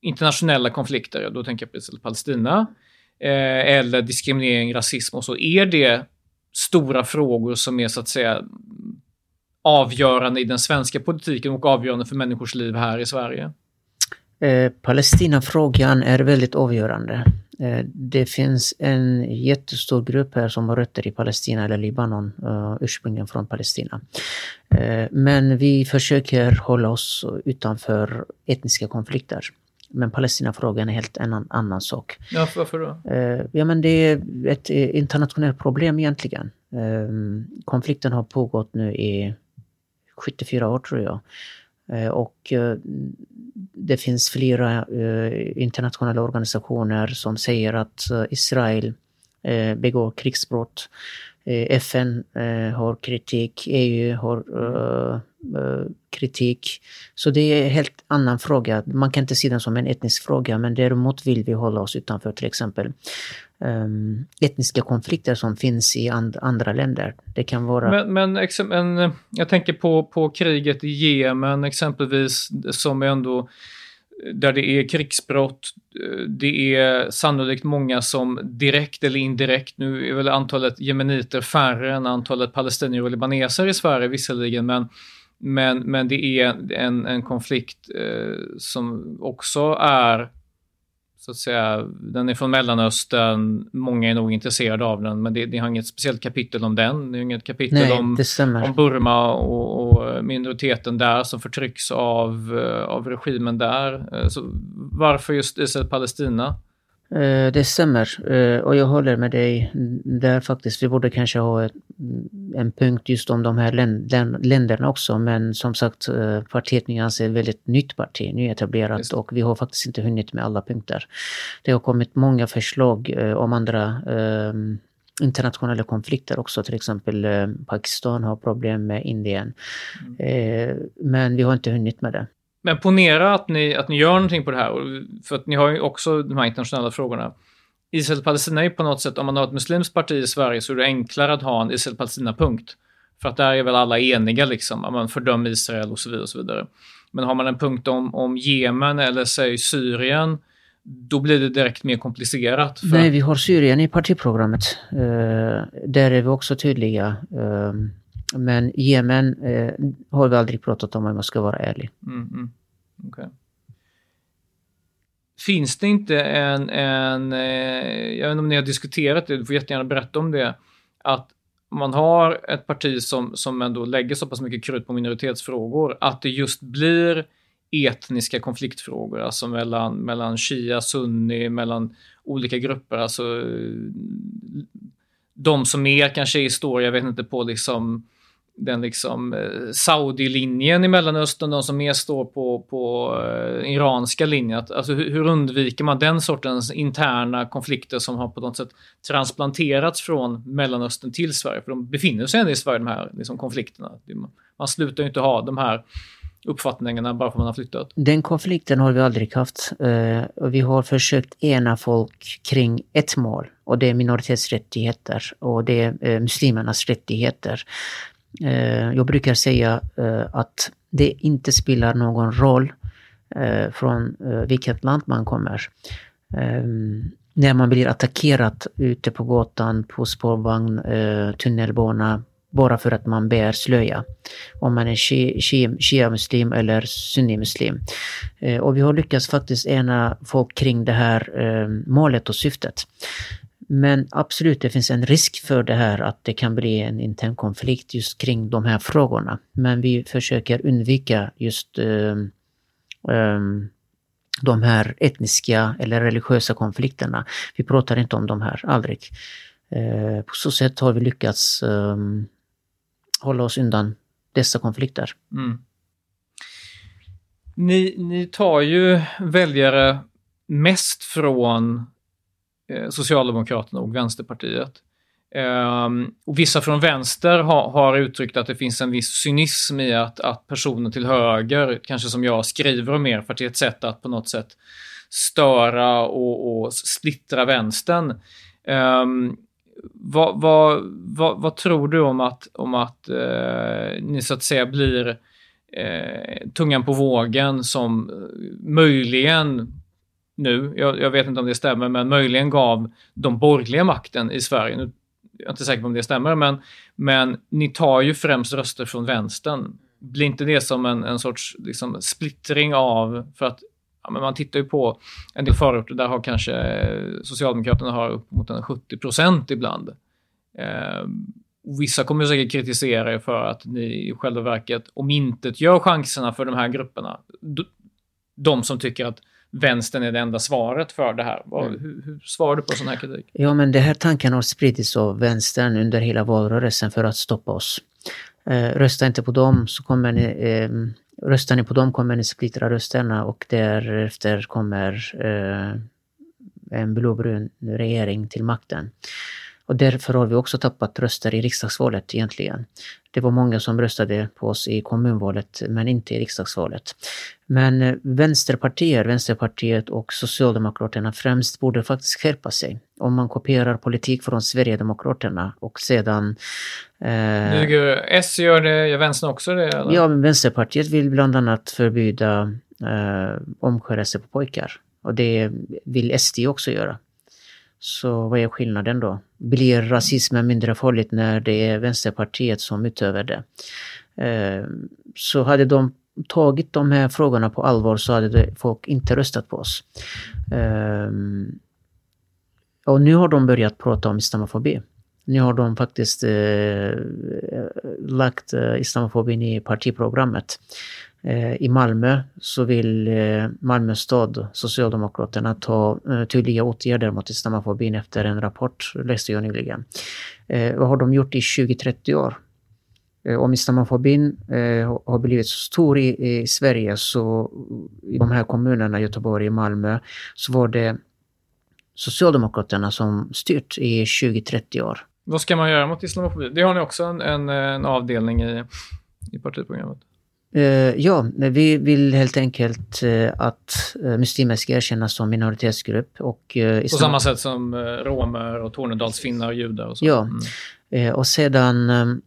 internationella konflikter, då tänker jag på Israel Palestina, eh, eller diskriminering, rasism och så, är det stora frågor som är så att säga avgörande i den svenska politiken och avgörande för människors liv här i Sverige? Eh, Palestinafrågan är väldigt avgörande. Eh, det finns en jättestor grupp här som har rötter i Palestina eller Libanon, eh, ursprungligen från Palestina. Eh, men vi försöker hålla oss utanför etniska konflikter. Men Palestinafrågan är helt en annan sak. Ja, varför då? Eh, ja, men det är ett eh, internationellt problem egentligen. Ehm, konflikten har pågått nu i 74 år tror jag. Eh, och det finns flera internationella organisationer som säger att Israel begår krigsbrott Eh, FN eh, har kritik, EU har eh, kritik. Så det är en helt annan fråga. Man kan inte se den som en etnisk fråga men däremot vill vi hålla oss utanför till exempel um, etniska konflikter som finns i and, andra länder. Det kan vara... Men, men, men jag tänker på, på kriget i Jemen exempelvis som ändå där det är krigsbrott. Eh, det är sannolikt många som direkt eller indirekt, nu är väl antalet jemeniter färre än antalet palestinier och libaneser i Sverige visserligen, men men, men det är en, en konflikt eh, som också är så att säga, den är från Mellanöstern, många är nog intresserade av den, men det, det har inget speciellt kapitel om den. Det är inget kapitel Nej, om, om Burma och, och, minoriteten där som förtrycks av, eh, av regimen där. Eh, så varför just Israel-Palestina? Eh, det stämmer eh, och jag håller med dig där faktiskt. Vi borde kanske ha en punkt just om de här länderna också men som sagt eh, partiet Nyans är ett väldigt nytt parti, nyetablerat och vi har faktiskt inte hunnit med alla punkter. Det har kommit många förslag om andra internationella konflikter också, till exempel Pakistan har problem med Indien. Mm. Men vi har inte hunnit med det. Men ponera att ni, att ni gör någonting på det här, för att ni har ju också de här internationella frågorna. Israel-Palestina är ju på något sätt, om man har ett muslimskt parti i Sverige så är det enklare att ha en Israel-Palestina-punkt. För att där är väl alla eniga liksom, man fördömer Israel och så vidare. Och så vidare. Men har man en punkt om, om Jemen eller säg Syrien, då blir det direkt mer komplicerat. För... Nej, vi har Syrien i partiprogrammet. Uh, där är vi också tydliga. Uh, men Jemen eh, har vi aldrig pratat om om jag ska vara ärlig. Mm, mm. Okay. Finns det inte en, en eh, jag vet inte om ni har diskuterat det, du får jättegärna berätta om det, att man har ett parti som, som ändå lägger så pass mycket krut på minoritetsfrågor, att det just blir etniska konfliktfrågor, alltså mellan, mellan shia, sunni, mellan olika grupper, alltså de som är kanske i står, jag vet inte, på liksom den liksom eh, Saudi-linjen i Mellanöstern, de som mer står på, på eh, iranska linjen. Alltså hur, hur, undviker man den sortens interna konflikter som har på något sätt transplanterats från Mellanöstern till Sverige? För de befinner sig ändå i Sverige, de här liksom, konflikterna. Man slutar ju inte ha de här uppfattningarna bara för att man har flyttat. Den konflikten har vi aldrig haft. Eh, vi har försökt ena folk kring ett mål och det är minoritetsrättigheter och det är muslimernas rättigheter. Eh, jag brukar säga eh, att det inte spelar någon roll eh, från eh, vilket land man kommer. Eh, när man blir attackerad ute på gatan, på spårvagn, eh, tunnelbana, bara för att man bär slöja. Om man är shia-muslim eller sunni-muslim. Och vi har lyckats faktiskt ena folk kring det här målet och syftet. Men absolut, det finns en risk för det här att det kan bli en intern konflikt just kring de här frågorna. Men vi försöker undvika just um, um, de här etniska eller religiösa konflikterna. Vi pratar inte om de här, aldrig. Uh, på så sätt har vi lyckats um, hålla oss undan dessa konflikter. Mm. Ni, ni tar ju väljare mest från Eh, Socialdemokraterna och Vänsterpartiet. Ehm, och vissa från vänster har uttryckt att det finns en viss cynism i att, att personer till höger, kanske som jag, skriver om er, för att det är ett sätt att på något sätt störa och, och splittra vänstern. Ehm, um, vad, vad, vad, vad, tror du om att, om att uh, ni så att säga blir uh, tungan på vågen som möjligen nu, jag, jag, vet inte om det stämmer, men möjligen gav de borgerliga makten i Sverige. Nu, jag är inte säker på om det stämmer, men, men ni tar ju främst röster från vänstern. Blir inte det som en, en sorts liksom, splittring av, för att ja, men man tittar ju på en del förorter, där har kanske eh, Socialdemokraterna har upp mot en 70 procent ibland. Eh, vissa kommer säkert kritisera er för att ni i själva verket omintetgör chanserna för de här grupperna. De som tycker att vänstern är det enda svaret för det här. Vad, mm. hur, hur svarar du på sån här kritik? Ja, men det här tanken har spridits av vänstern under hela valrörelsen för att stoppa oss. Eh, rösta inte på dem så kommer ni, eh, röstar ni på dem kommer ni splittra rösterna och därefter kommer eh, en blåbrun regering till makten. Och därför har vi också tappat röster i riksdagsvalet egentligen. Det var många som röstade på oss i kommunvalet men inte i riksdagsvalet. Men eh, vänsterpartier, Vänsterpartiet och Socialdemokraterna främst borde faktiskt skärpa sig. Om man kopierar politik från Sverigedemokraterna och sedan... Eh, S gör det, gör vänstern också det? Eller? Ja, men Vänsterpartiet vill bland annat förbjuda eh, omskärelse på pojkar. Och det vill SD också göra. Så vad är skillnaden då? Blir rasismen mindre farligt när det är Vänsterpartiet som utövar det? Eh, så hade de tagit de här frågorna på allvar så hade folk inte röstat på oss. Eh, och nu har de börjat prata om islamofobi. Nu har de faktiskt eh, lagt eh, islamofobin i partiprogrammet. Eh, I Malmö så vill eh, Malmö stad, Socialdemokraterna, ta eh, tydliga åtgärder mot islamofobin efter en rapport, läste jag nyligen. Vad har de gjort i 20-30 år? Om islamofobin har blivit så stor i, Sverige så i de här kommunerna, Göteborg och Malmö, så var det Socialdemokraterna som styrt i 20-30 år. Vad ska man göra mot islamofobi? Det har ni också en, en, en avdelning i, i partiprogrammet. Uh, ja, vi vill helt enkelt uh, att uh, muslimer ska erkännas som minoritetsgrupp. Och, uh, På samma sätt som romer och tornedalsfinnar och judar och så? Ja, mm. och sedan um,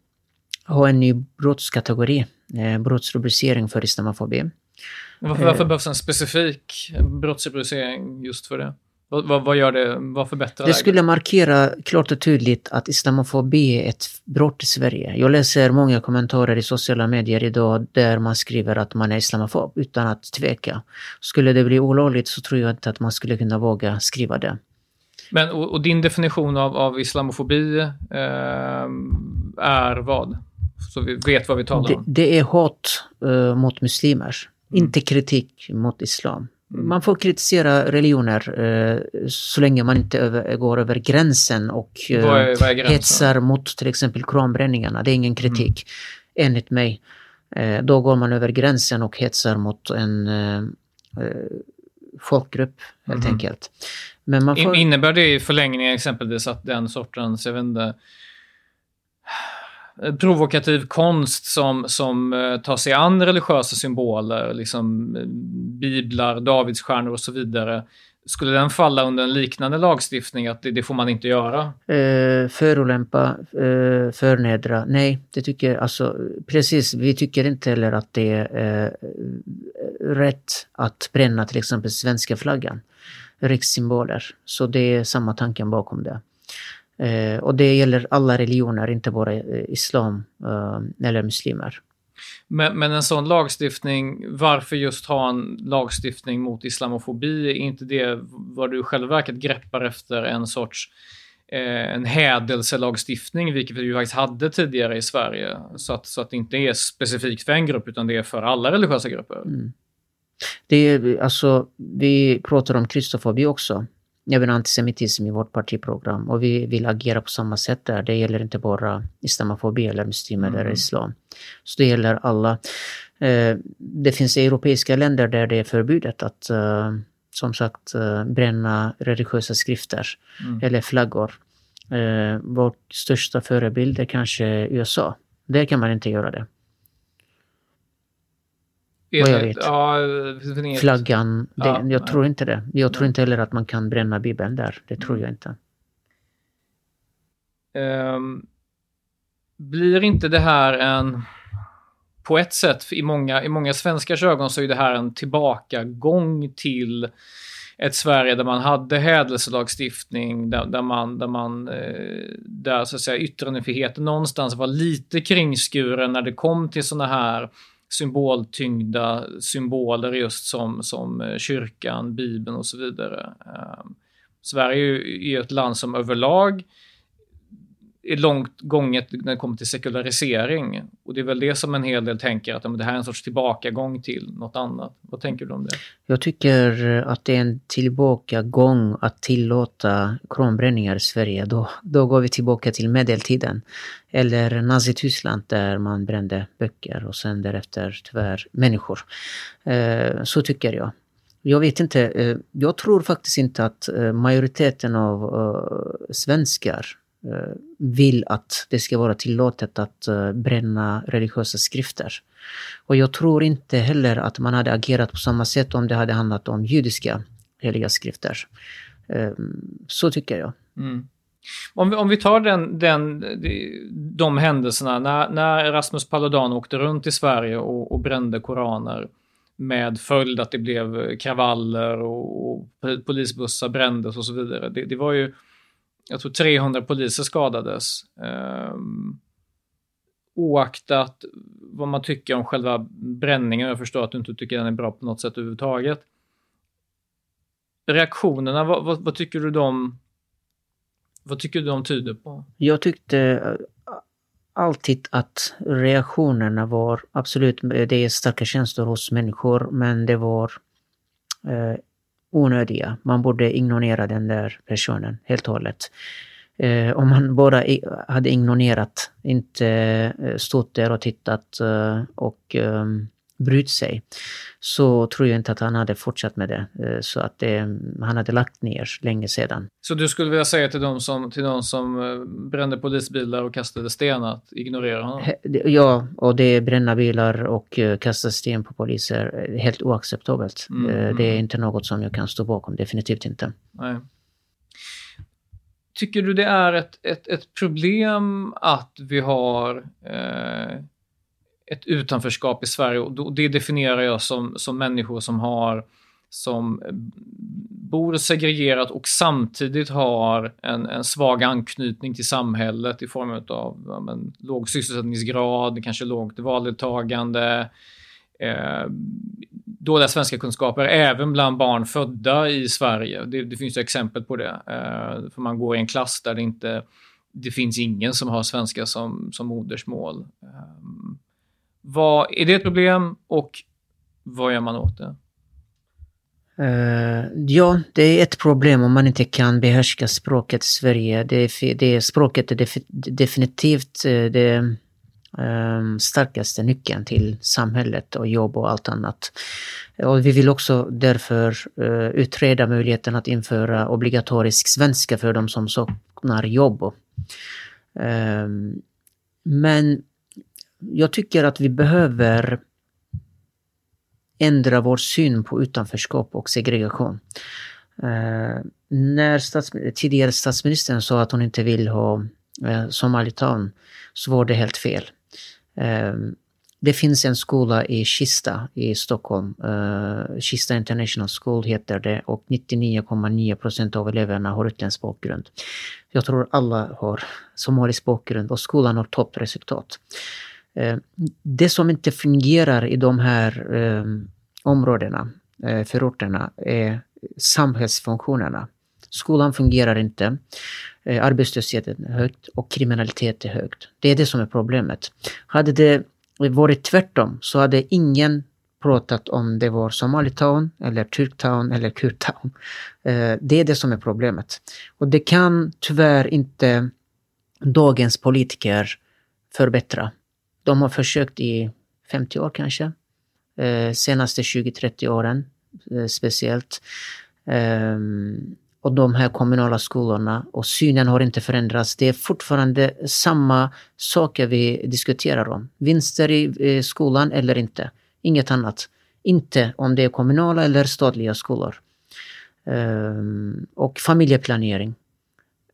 ha en ny brottskategori, brottsrubricering för islamofobi. Varför, varför behövs en specifik brottsrubricering just för det? Vad, vad, gör det? Vad förbättrar det? Det skulle markera klart och tydligt att islamofobi är ett brott i Sverige. Jag läser många kommentarer i sociala medier idag där man skriver att man är islamofob utan att tveka. Skulle det bli olagligt så tror jag inte att man skulle kunna våga skriva det. Men och, och din definition av, av islamofobi eh, är vad? Så vi vet vad vi talar det, om. Det är hat eh, mot muslimer, mm. inte kritik mot islam. Mm. Man får kritisera religioner eh, så länge man inte över, går över gränsen och eh, vad är, vad är hetsar mot till exempel koranbränningarna. Det är ingen kritik, mm. enligt mig. Eh, då går man över gränsen och hetsar mot en eh, eh, folkgrupp helt mm. enkelt. Men man får... Innebär det i förlängningen exempelvis att den sortens, jag vet inte, Eh, provokativ konst som, som eh, tar sig an religiösa symboler, liksom eh, biblar, davidsstjärnor och så vidare. Skulle den falla under en liknande lagstiftning, att det, det får man inte göra? Eh, förolämpa, eh, förnedra, nej, det tycker jag, alltså precis, vi tycker inte heller att det är eh, rätt att bränna till exempel svenska flaggan, rikssymboler. Så det är samma tanken bakom det. Eh, och det gäller alla religioner, inte bara eh, islam eh, eller muslimer. Men, men, en sån lagstiftning, varför just ha en lagstiftning mot islamofobi? Är inte det vad du själva verket greppar efter en sorts eh, en hädelselagstiftning, vilket vi ju faktiskt hade tidigare i Sverige. Så att, så att det inte är specifikt för en grupp, utan det är för alla religiösa grupper. Mm. Det är, alltså, vi pratar om kristofobi också även antisemitism i vårt partiprogram och vi vill agera på samma sätt där. Det gäller inte bara islamofobi eller muslimer mm. eller islam. Så det gäller alla. Eh, det finns europeiska länder där det är förbjudet att eh, som sagt eh, bränna religiösa skrifter mm. eller flaggor. Vår största förebild är kanske USA. Där kan man inte göra det. Vad jag vet. Ja, Flaggan, det, ja, jag tror inte det. Jag tror inte heller att man kan bränna Bibeln där. Det tror jag inte. Um, blir inte det här en... På ett sätt, i många, i många svenskars ögon så är det här en tillbakagång till ett Sverige där man hade hädelselagstiftning, där, där man, där man, eh, där så att säga yttrandefriheten någonstans var lite kringskuren när det kom till sådana här symboltyngda symboler just som, som eh, kyrkan, Bibeln och så vidare. Ehm, Sverige är ju ett land som överlag är långt gånget när det kommer till sekularisering. Och det är väl det som en hel del tänker, att det här är en sorts tillbakagång till något annat. Vad tänker du om det? Jag tycker att det är en tillbakagång att tillåta kronbränningar i Sverige. Då, då går vi tillbaka till medeltiden. Eller Nazityskland där man brände böcker och sen därefter tyvärr människor. Eh, så tycker jag. Jag vet inte, eh, jag tror faktiskt inte att eh, majoriteten av svenskar Eh, vill att det ska vara tillåtet att eh, bränna religiösa skrifter. Och jag tror inte heller att man hade agerat på samma sätt om det hade handlat om judiska heliga skrifter. Eh, så tycker jag. Mm. Om vi, om vi tar den, den, de händelserna, när, när Rasmus Paludan åkte runt i Sverige och, och brände koraner med följd att det blev kravaller och, och polisbussar brändes och så vidare. Det, det, var ju, jag tror 300 poliser skadades. Eh, oaktat vad man tycker om själva bränningen, jag förstår att du inte tycker den är bra på något sätt överhuvudtaget. Reaktionerna, vad, vad, vad tycker du de vad tycker du de tyder på? Jag tyckte eh, alltid att reaktionerna var absolut, det är starka känslor hos människor, men det var eh, onödiga. Man borde ignorera den där personen helt och hållet. Eh, om man bara hade ignorerat, inte eh, stått där och tittat eh, och eh, brytt sig, så tror jag inte att han hade fortsatt med det. Eh, så att det, han hade lagt ner länge sedan. Så du skulle vilja säga till de som, till de som eh, brände polisbilar och kastade sten att ignorera honom? Ja, och det är bränna bilar och eh, kasta sten på poliser. Helt oacceptabelt. Mm, mm. det är inte något som jag kan stå bakom, definitivt inte. Nej. Tycker du det är ett, ett, ett problem att vi har eh, ett utanförskap i Sverige och det definierar jag som, som människor som har som eh, bor segregerat och samtidigt har en, en svag anknytning till samhället i form av ja, men, låg sysselsättningsgrad, kanske lågt valdeltagande, eh, dåliga svenska kunskaper även bland barn födda i Sverige. Det, det finns ju exempel på det. Eh, för man går i en klass där det inte det finns ingen som har svenska som, som modersmål. Eh, vad, är det ett problem och vad gör man åt det? Uh, ja, det är ett problem om man inte kan behärska språket i Sverige. Det, det språket är def, definitivt eh, det um, starkaste nyckeln till samhället och jobb och allt annat. Och vi vill också därför uh, utreda möjligheten att införa obligatorisk svenska för de som saknar jobb. Um, men jag tycker att vi behöver ändra vår syn på utanförskap och segregation. Eh, när stats, tidigare statsministern sa att hon inte vill ha eh, Somalitown så var det helt fel. Eh, det finns en skola i Kista i Stockholm. Uh, Kista International School heter det och 99,9 procent av eleverna har utländsk bakgrund. Jag tror alla har somalisk bakgrund och skolan har toppresultat. Eh, det som inte fungerar i de här eh, områdena, eh, förorterna, är samhällsfunktionerna. Skolan fungerar inte, eh, arbetslösheten är högt och kriminalitet är högt. Det är det som är problemet. Hade det varit tvärtom så hade ingen pratat om det var Somalitown eller Turktown eller Kurtown. Eh, det är det som är problemet. Och det kan tyvärr inte dagens politiker förbättra. De har försökt i 50 år kanske. Eh, senaste 20-30 åren eh, speciellt. Eh, och de här kommunala skolorna och synen har inte förändrats. Det är fortfarande samma saker vi diskuterar om. Vinster i skolan eller inte. Inget annat. Inte om det är kommunala eller statliga skolor. Ehm, och familjeplanering.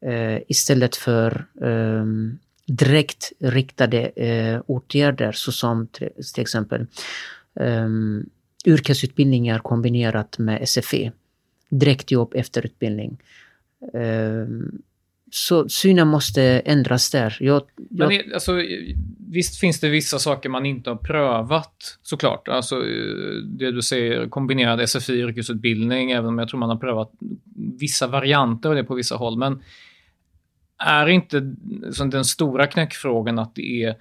Uh, istället för um, direkt riktade eh, åtgärder såsom till, till exempel eh, yrkesutbildningar kombinerat med SFE. Direktjobb efter utbildning. Eh, så synen måste ändras där. Jag, jag... Men alltså, visst finns det vissa saker man inte har prövat såklart. Alltså, eh, det du säger, kombinerad SFI-yrkesutbildning, även om jag tror man har prövat vissa varianter av det på vissa håll. Men är inte den stora knäckfrågan att det är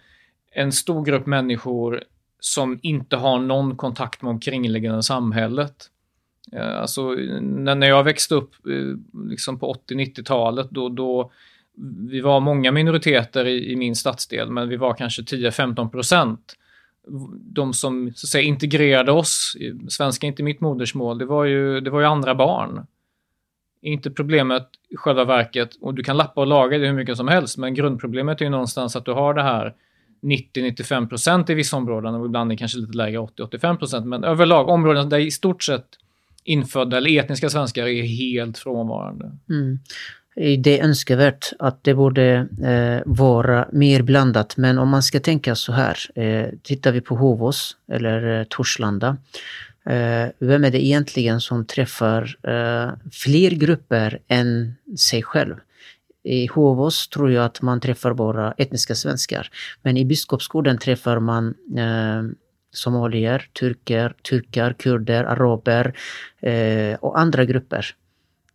en stor grupp människor som inte har någon kontakt med omkringliggande samhället. Eh, alltså, när jag växte upp eh, liksom på 80-90-talet, då, då vi var många minoriteter i, i min stadsdel, men vi var kanske 10-15 procent. De som så att säga, integrerade oss, svenska är inte mitt modersmål, det var ju, det var ju andra barn är inte problemet i själva verket, och du kan lappa och laga det hur mycket som helst, men grundproblemet är ju någonstans att du har det här 90-95 procent i vissa områden och ibland är det kanske lite lägre 80-85 procent. Men överlag områden där i stort sett infödda eller etniska svenskar är helt frånvarande. Mm. Det är önskvärt att det borde eh, vara mer blandat. Men om man ska tänka så här. Eh, tittar vi på Hovås eller eh, Torslanda. Eh, vem är det egentligen som träffar eh, fler grupper än sig själv? I Hovås tror jag att man träffar bara etniska svenskar. Men i Biskopsgården träffar man eh, somalier, turker, turkar, kurder, araber eh, och andra grupper.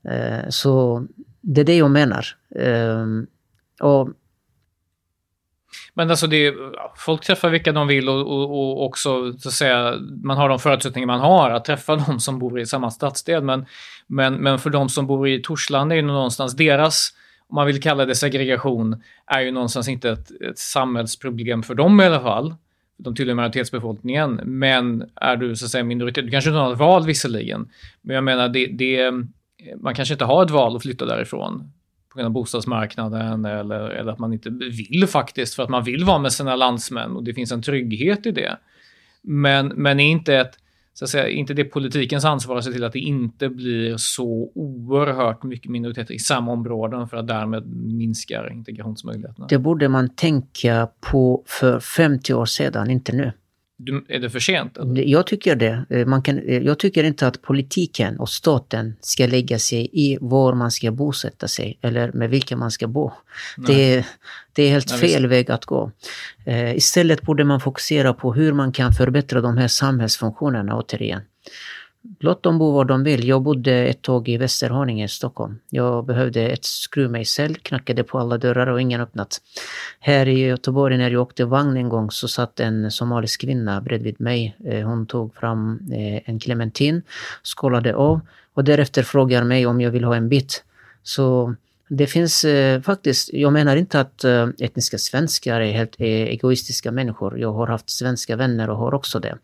Eh, så det är det jag menar. Eh, och men alltså det, folk träffar vilka de vill och, och, och, också så att säga, man har de förutsättningar man har att träffa de som bor i samma stadsdel. Men, men, men för de som bor i Torslanda är det någonstans deras om man vill kalla det segregation, är ju någonstans inte ett, ett samhällsproblem för dem i alla fall. De tillhör majoritetsbefolkningen. Men är du så att säga minoritet, du kanske inte har ett val visserligen. Men jag menar, det, det, man kanske inte har ett val att flytta därifrån på grund av bostadsmarknaden eller, eller att man inte vill faktiskt för att man vill vara med sina landsmän och det finns en trygghet i det. Men, men är inte ett så att säga, inte det politikens ansvar att se till att det inte blir så oerhört mycket minoriteter i samma områden för att därmed minska integrationsmöjligheterna? Det borde man tänka på för 50 år sedan, inte nu. Du, är det för sent? Eller? Jag tycker det. Eh, man kan, eh, jag tycker inte att politiken och staten ska lägga sig i var man ska bosätta sig eller med vilka man ska bo. Det, det, är helt Nej, fel visst. väg att gå. Uh, istället borde man fokusera på hur man kan förbättra de här samhällsfunktionerna återigen. Låt dem bo var de vill. Jag bodde ett tag i Västerhaninge i Stockholm. Jag behövde ett skruvmejsel, knackade på alla dörrar och ingen öppnat. Här i Göteborg när jag åkte vagn en gång så satt en somalisk kvinna bredvid mig. Eh, hon tog fram eh, en clementin, skålade av och därefter frågar mig om jag vill ha en bit. Så det finns eh, faktiskt, jag menar inte att eh, etniska svenskar är helt är egoistiska människor. Jag har haft svenska vänner och har också det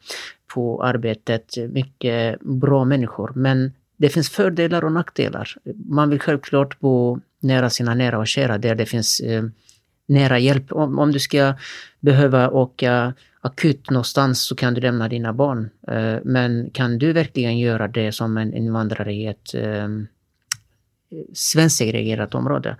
på arbetet. Mycket bra människor. Men det finns fördelar och nackdelar. Man vill självklart bo nära sina nära och kära där det finns eh, nära hjälp. Om, om du ska behöva åka akut någonstans så kan du lämna dina barn. Eh, men kan du verkligen göra det som en invandrare i ett eh, svensksegregerat område?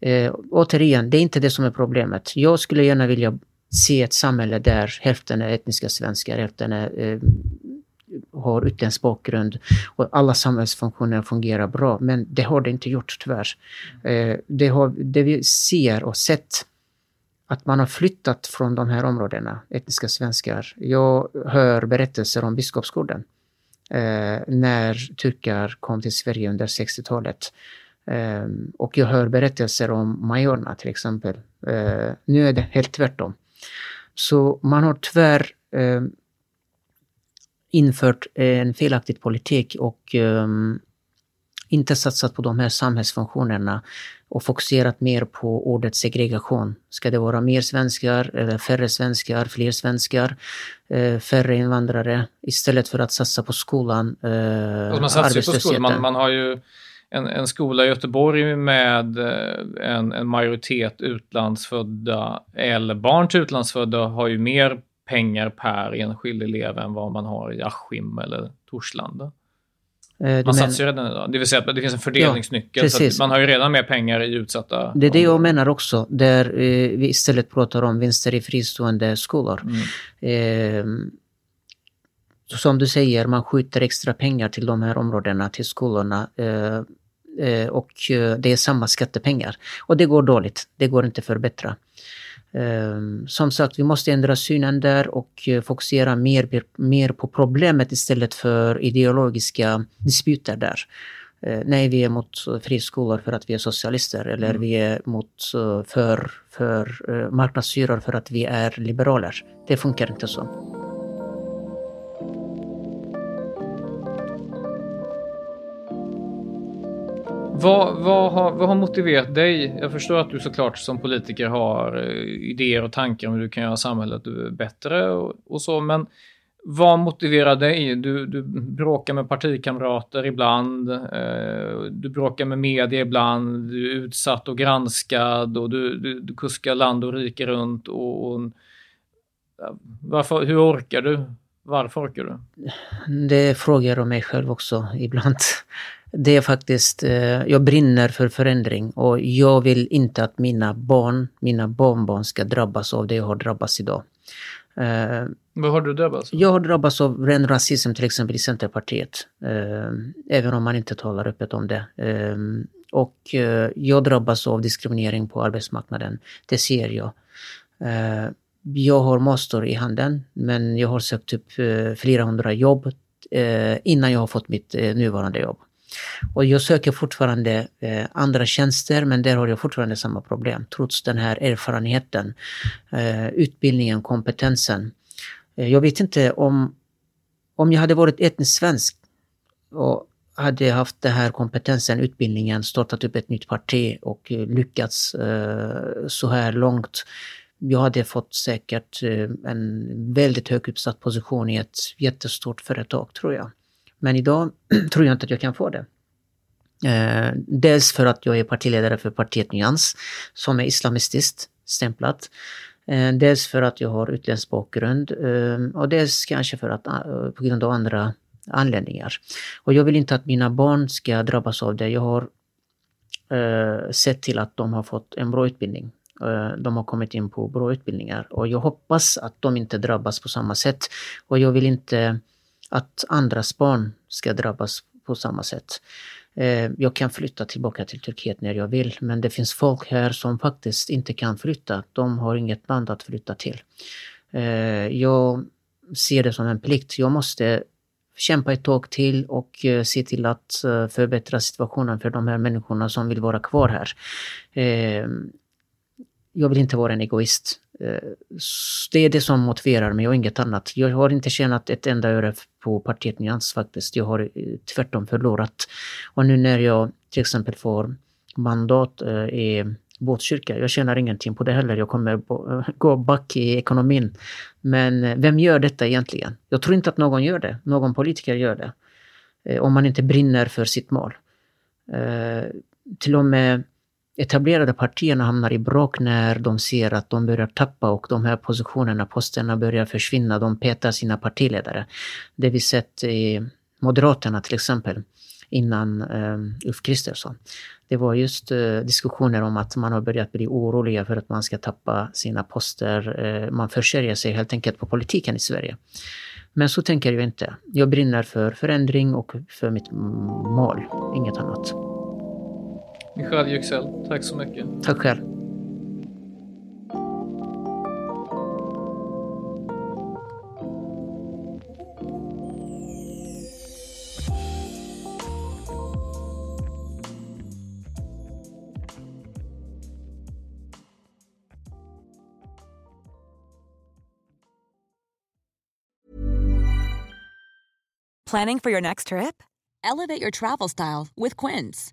Eh, återigen, det är inte det som är problemet. Jag skulle gärna vilja se ett samhälle där hälften är etniska svenskar, hälften är, eh, har utländsk bakgrund och alla samhällsfunktioner fungerar bra. Men det har det inte gjort tyvärr. Eh, det, har, det vi ser och sett att man har flyttat från de här områdena, etniska svenskar. Jag hör berättelser om Biskopsgården eh, när turkar kom till Sverige under 60-talet. Eh, och jag hör berättelser om Majorna till exempel. Eh, nu är det helt tvärtom. Så man har tyvärr eh, infört en felaktig politik och eh, inte satsat på de här samhällsfunktionerna och fokuserat mer på ordet segregation. Ska det vara mer svenskar, eller färre svenskar, fler svenskar, eh, färre invandrare istället för att satsa på skolan, eh, alltså man satsar på skolan. Man, man har ju en, en skola i Göteborg med eh, en, en majoritet utlandsfödda eller barn till utlandsfödda har ju mer pengar per enskild elev än vad man har i Askim eller Torslanda. Eh, man satsar ju redan idag. Det vill säga att det finns en fördelningsnyckel. Ja, så man har ju redan mer pengar i utsatta Det är det jag menar också. Där eh, vi istället pratar om vinster i fristående skolor. Mm. Eh, som du säger, man skjuter extra pengar till de här områdena, till skolorna. Eh, och eh, det är samma skattepengar. Och det går dåligt, det går inte att förbättra. Ehm, som sagt, vi måste ändra synen där och eh, fokusera mer, mer på problemet istället för ideologiska disputer där. Nej, vi är mot friskolor för att vi är socialister eller mm. vi är mot för, för marknadshyror för att vi är liberaler. Det funkar inte så. Vad, vad, har, vad har motiverat dig? Jag förstår att du såklart som politiker har eh, idéer och tankar om hur du kan göra samhället eh, bättre och, och så, men vad motiverar dig? Du, du bråkar med partikamrater ibland, eh, du bråkar med media ibland, du är utsatt och granskad och du, du, du kuskar land och rike runt. Och, och, varför, hur orkar du? Varför orkar du? Det frågar jag mig själv också ibland. Det är faktiskt, eh, jag brinner för förändring och jag vill inte att mina barn, mina barnbarn ska drabbas av det jag har drabbats idag. Eh, Vad har du drabbats av? Jag har drabbats av ren rasism till exempel i Centerpartiet. Eh, även om man inte talar öppet om det. Och jag drabbas av diskriminering på arbetsmarknaden. Det ser jag. Jag har master i handen men jag har sökt upp flera hundra jobb innan jag har fått mitt nuvarande jobb. Och jag söker fortfarande eh, andra tjänster men där har jag fortfarande samma problem trots den här erfarenheten, eh, utbildningen, kompetensen. Eh, jag vet inte om, om jag hade varit etnisk svensk och hade haft den här kompetensen, utbildningen, startat upp ett nytt parti och eh, lyckats eh, så här långt. Jag hade fått säkert eh, en väldigt hög uppsatt position i ett jättestort företag tror jag. Men idag tror jag inte att jag kan få det. Eh, dels för att jag är partiledare för partiet Nyans som är islamistiskt stämplat. Eh, dels för att jag har utländsk bakgrund eh, och dels kanske för att, eh, på grund av andra anledningar. Och jag vill inte att mina barn ska drabbas av det. Jag har eh, sett till att de har fått en bra utbildning. Eh, de har kommit in på bra utbildningar och jag hoppas att de inte drabbas på samma sätt. Och jag vill inte att andras barn ska drabbas på samma sätt. Eh, jag kan flytta tillbaka till Turkiet när jag vill men det finns folk här som faktiskt inte kan flytta. De har inget land att flytta till. Eh, jag ser det som en plikt. Jag måste kämpa ett tag till och eh, se till att förbättra situationen för de här människorna som vill vara kvar här. Jag vill inte vara en egoist. Eh, det är det som motiverar mig och inget annat. Jag har inte tjänat ett enda öre på partiet Nyans faktiskt. Jag har eh, tvärtom förlorat. Och nu när jag till exempel får mandat eh, i Botkyrka, jag tjänar ingenting på det heller. Jag kommer gå back i ekonomin. Men vem gör detta egentligen? Jag tror inte att någon gör det. Någon politiker gör det. Om man inte brinner för sitt mål. Till och med etablerade partierna hamnar i bråk när de ser att de börjar tappa och de här positionerna, posterna börjar försvinna. De petar sina partiledare. Det vi sett i Moderaterna till exempel innan eh, Ulf Kristersson. Det var just eh, diskussioner om att man har börjat bli oroliga för att man ska tappa sina poster. Eh, man försörjer sig helt enkelt på politiken i Sverige. Men så tänker jag inte. Jag brinner för förändring och för mitt mål, inget annat. Michal Yüksel, tack så mycket. Tack själv. Planning for your next trip? Elevate your travel style with Quince.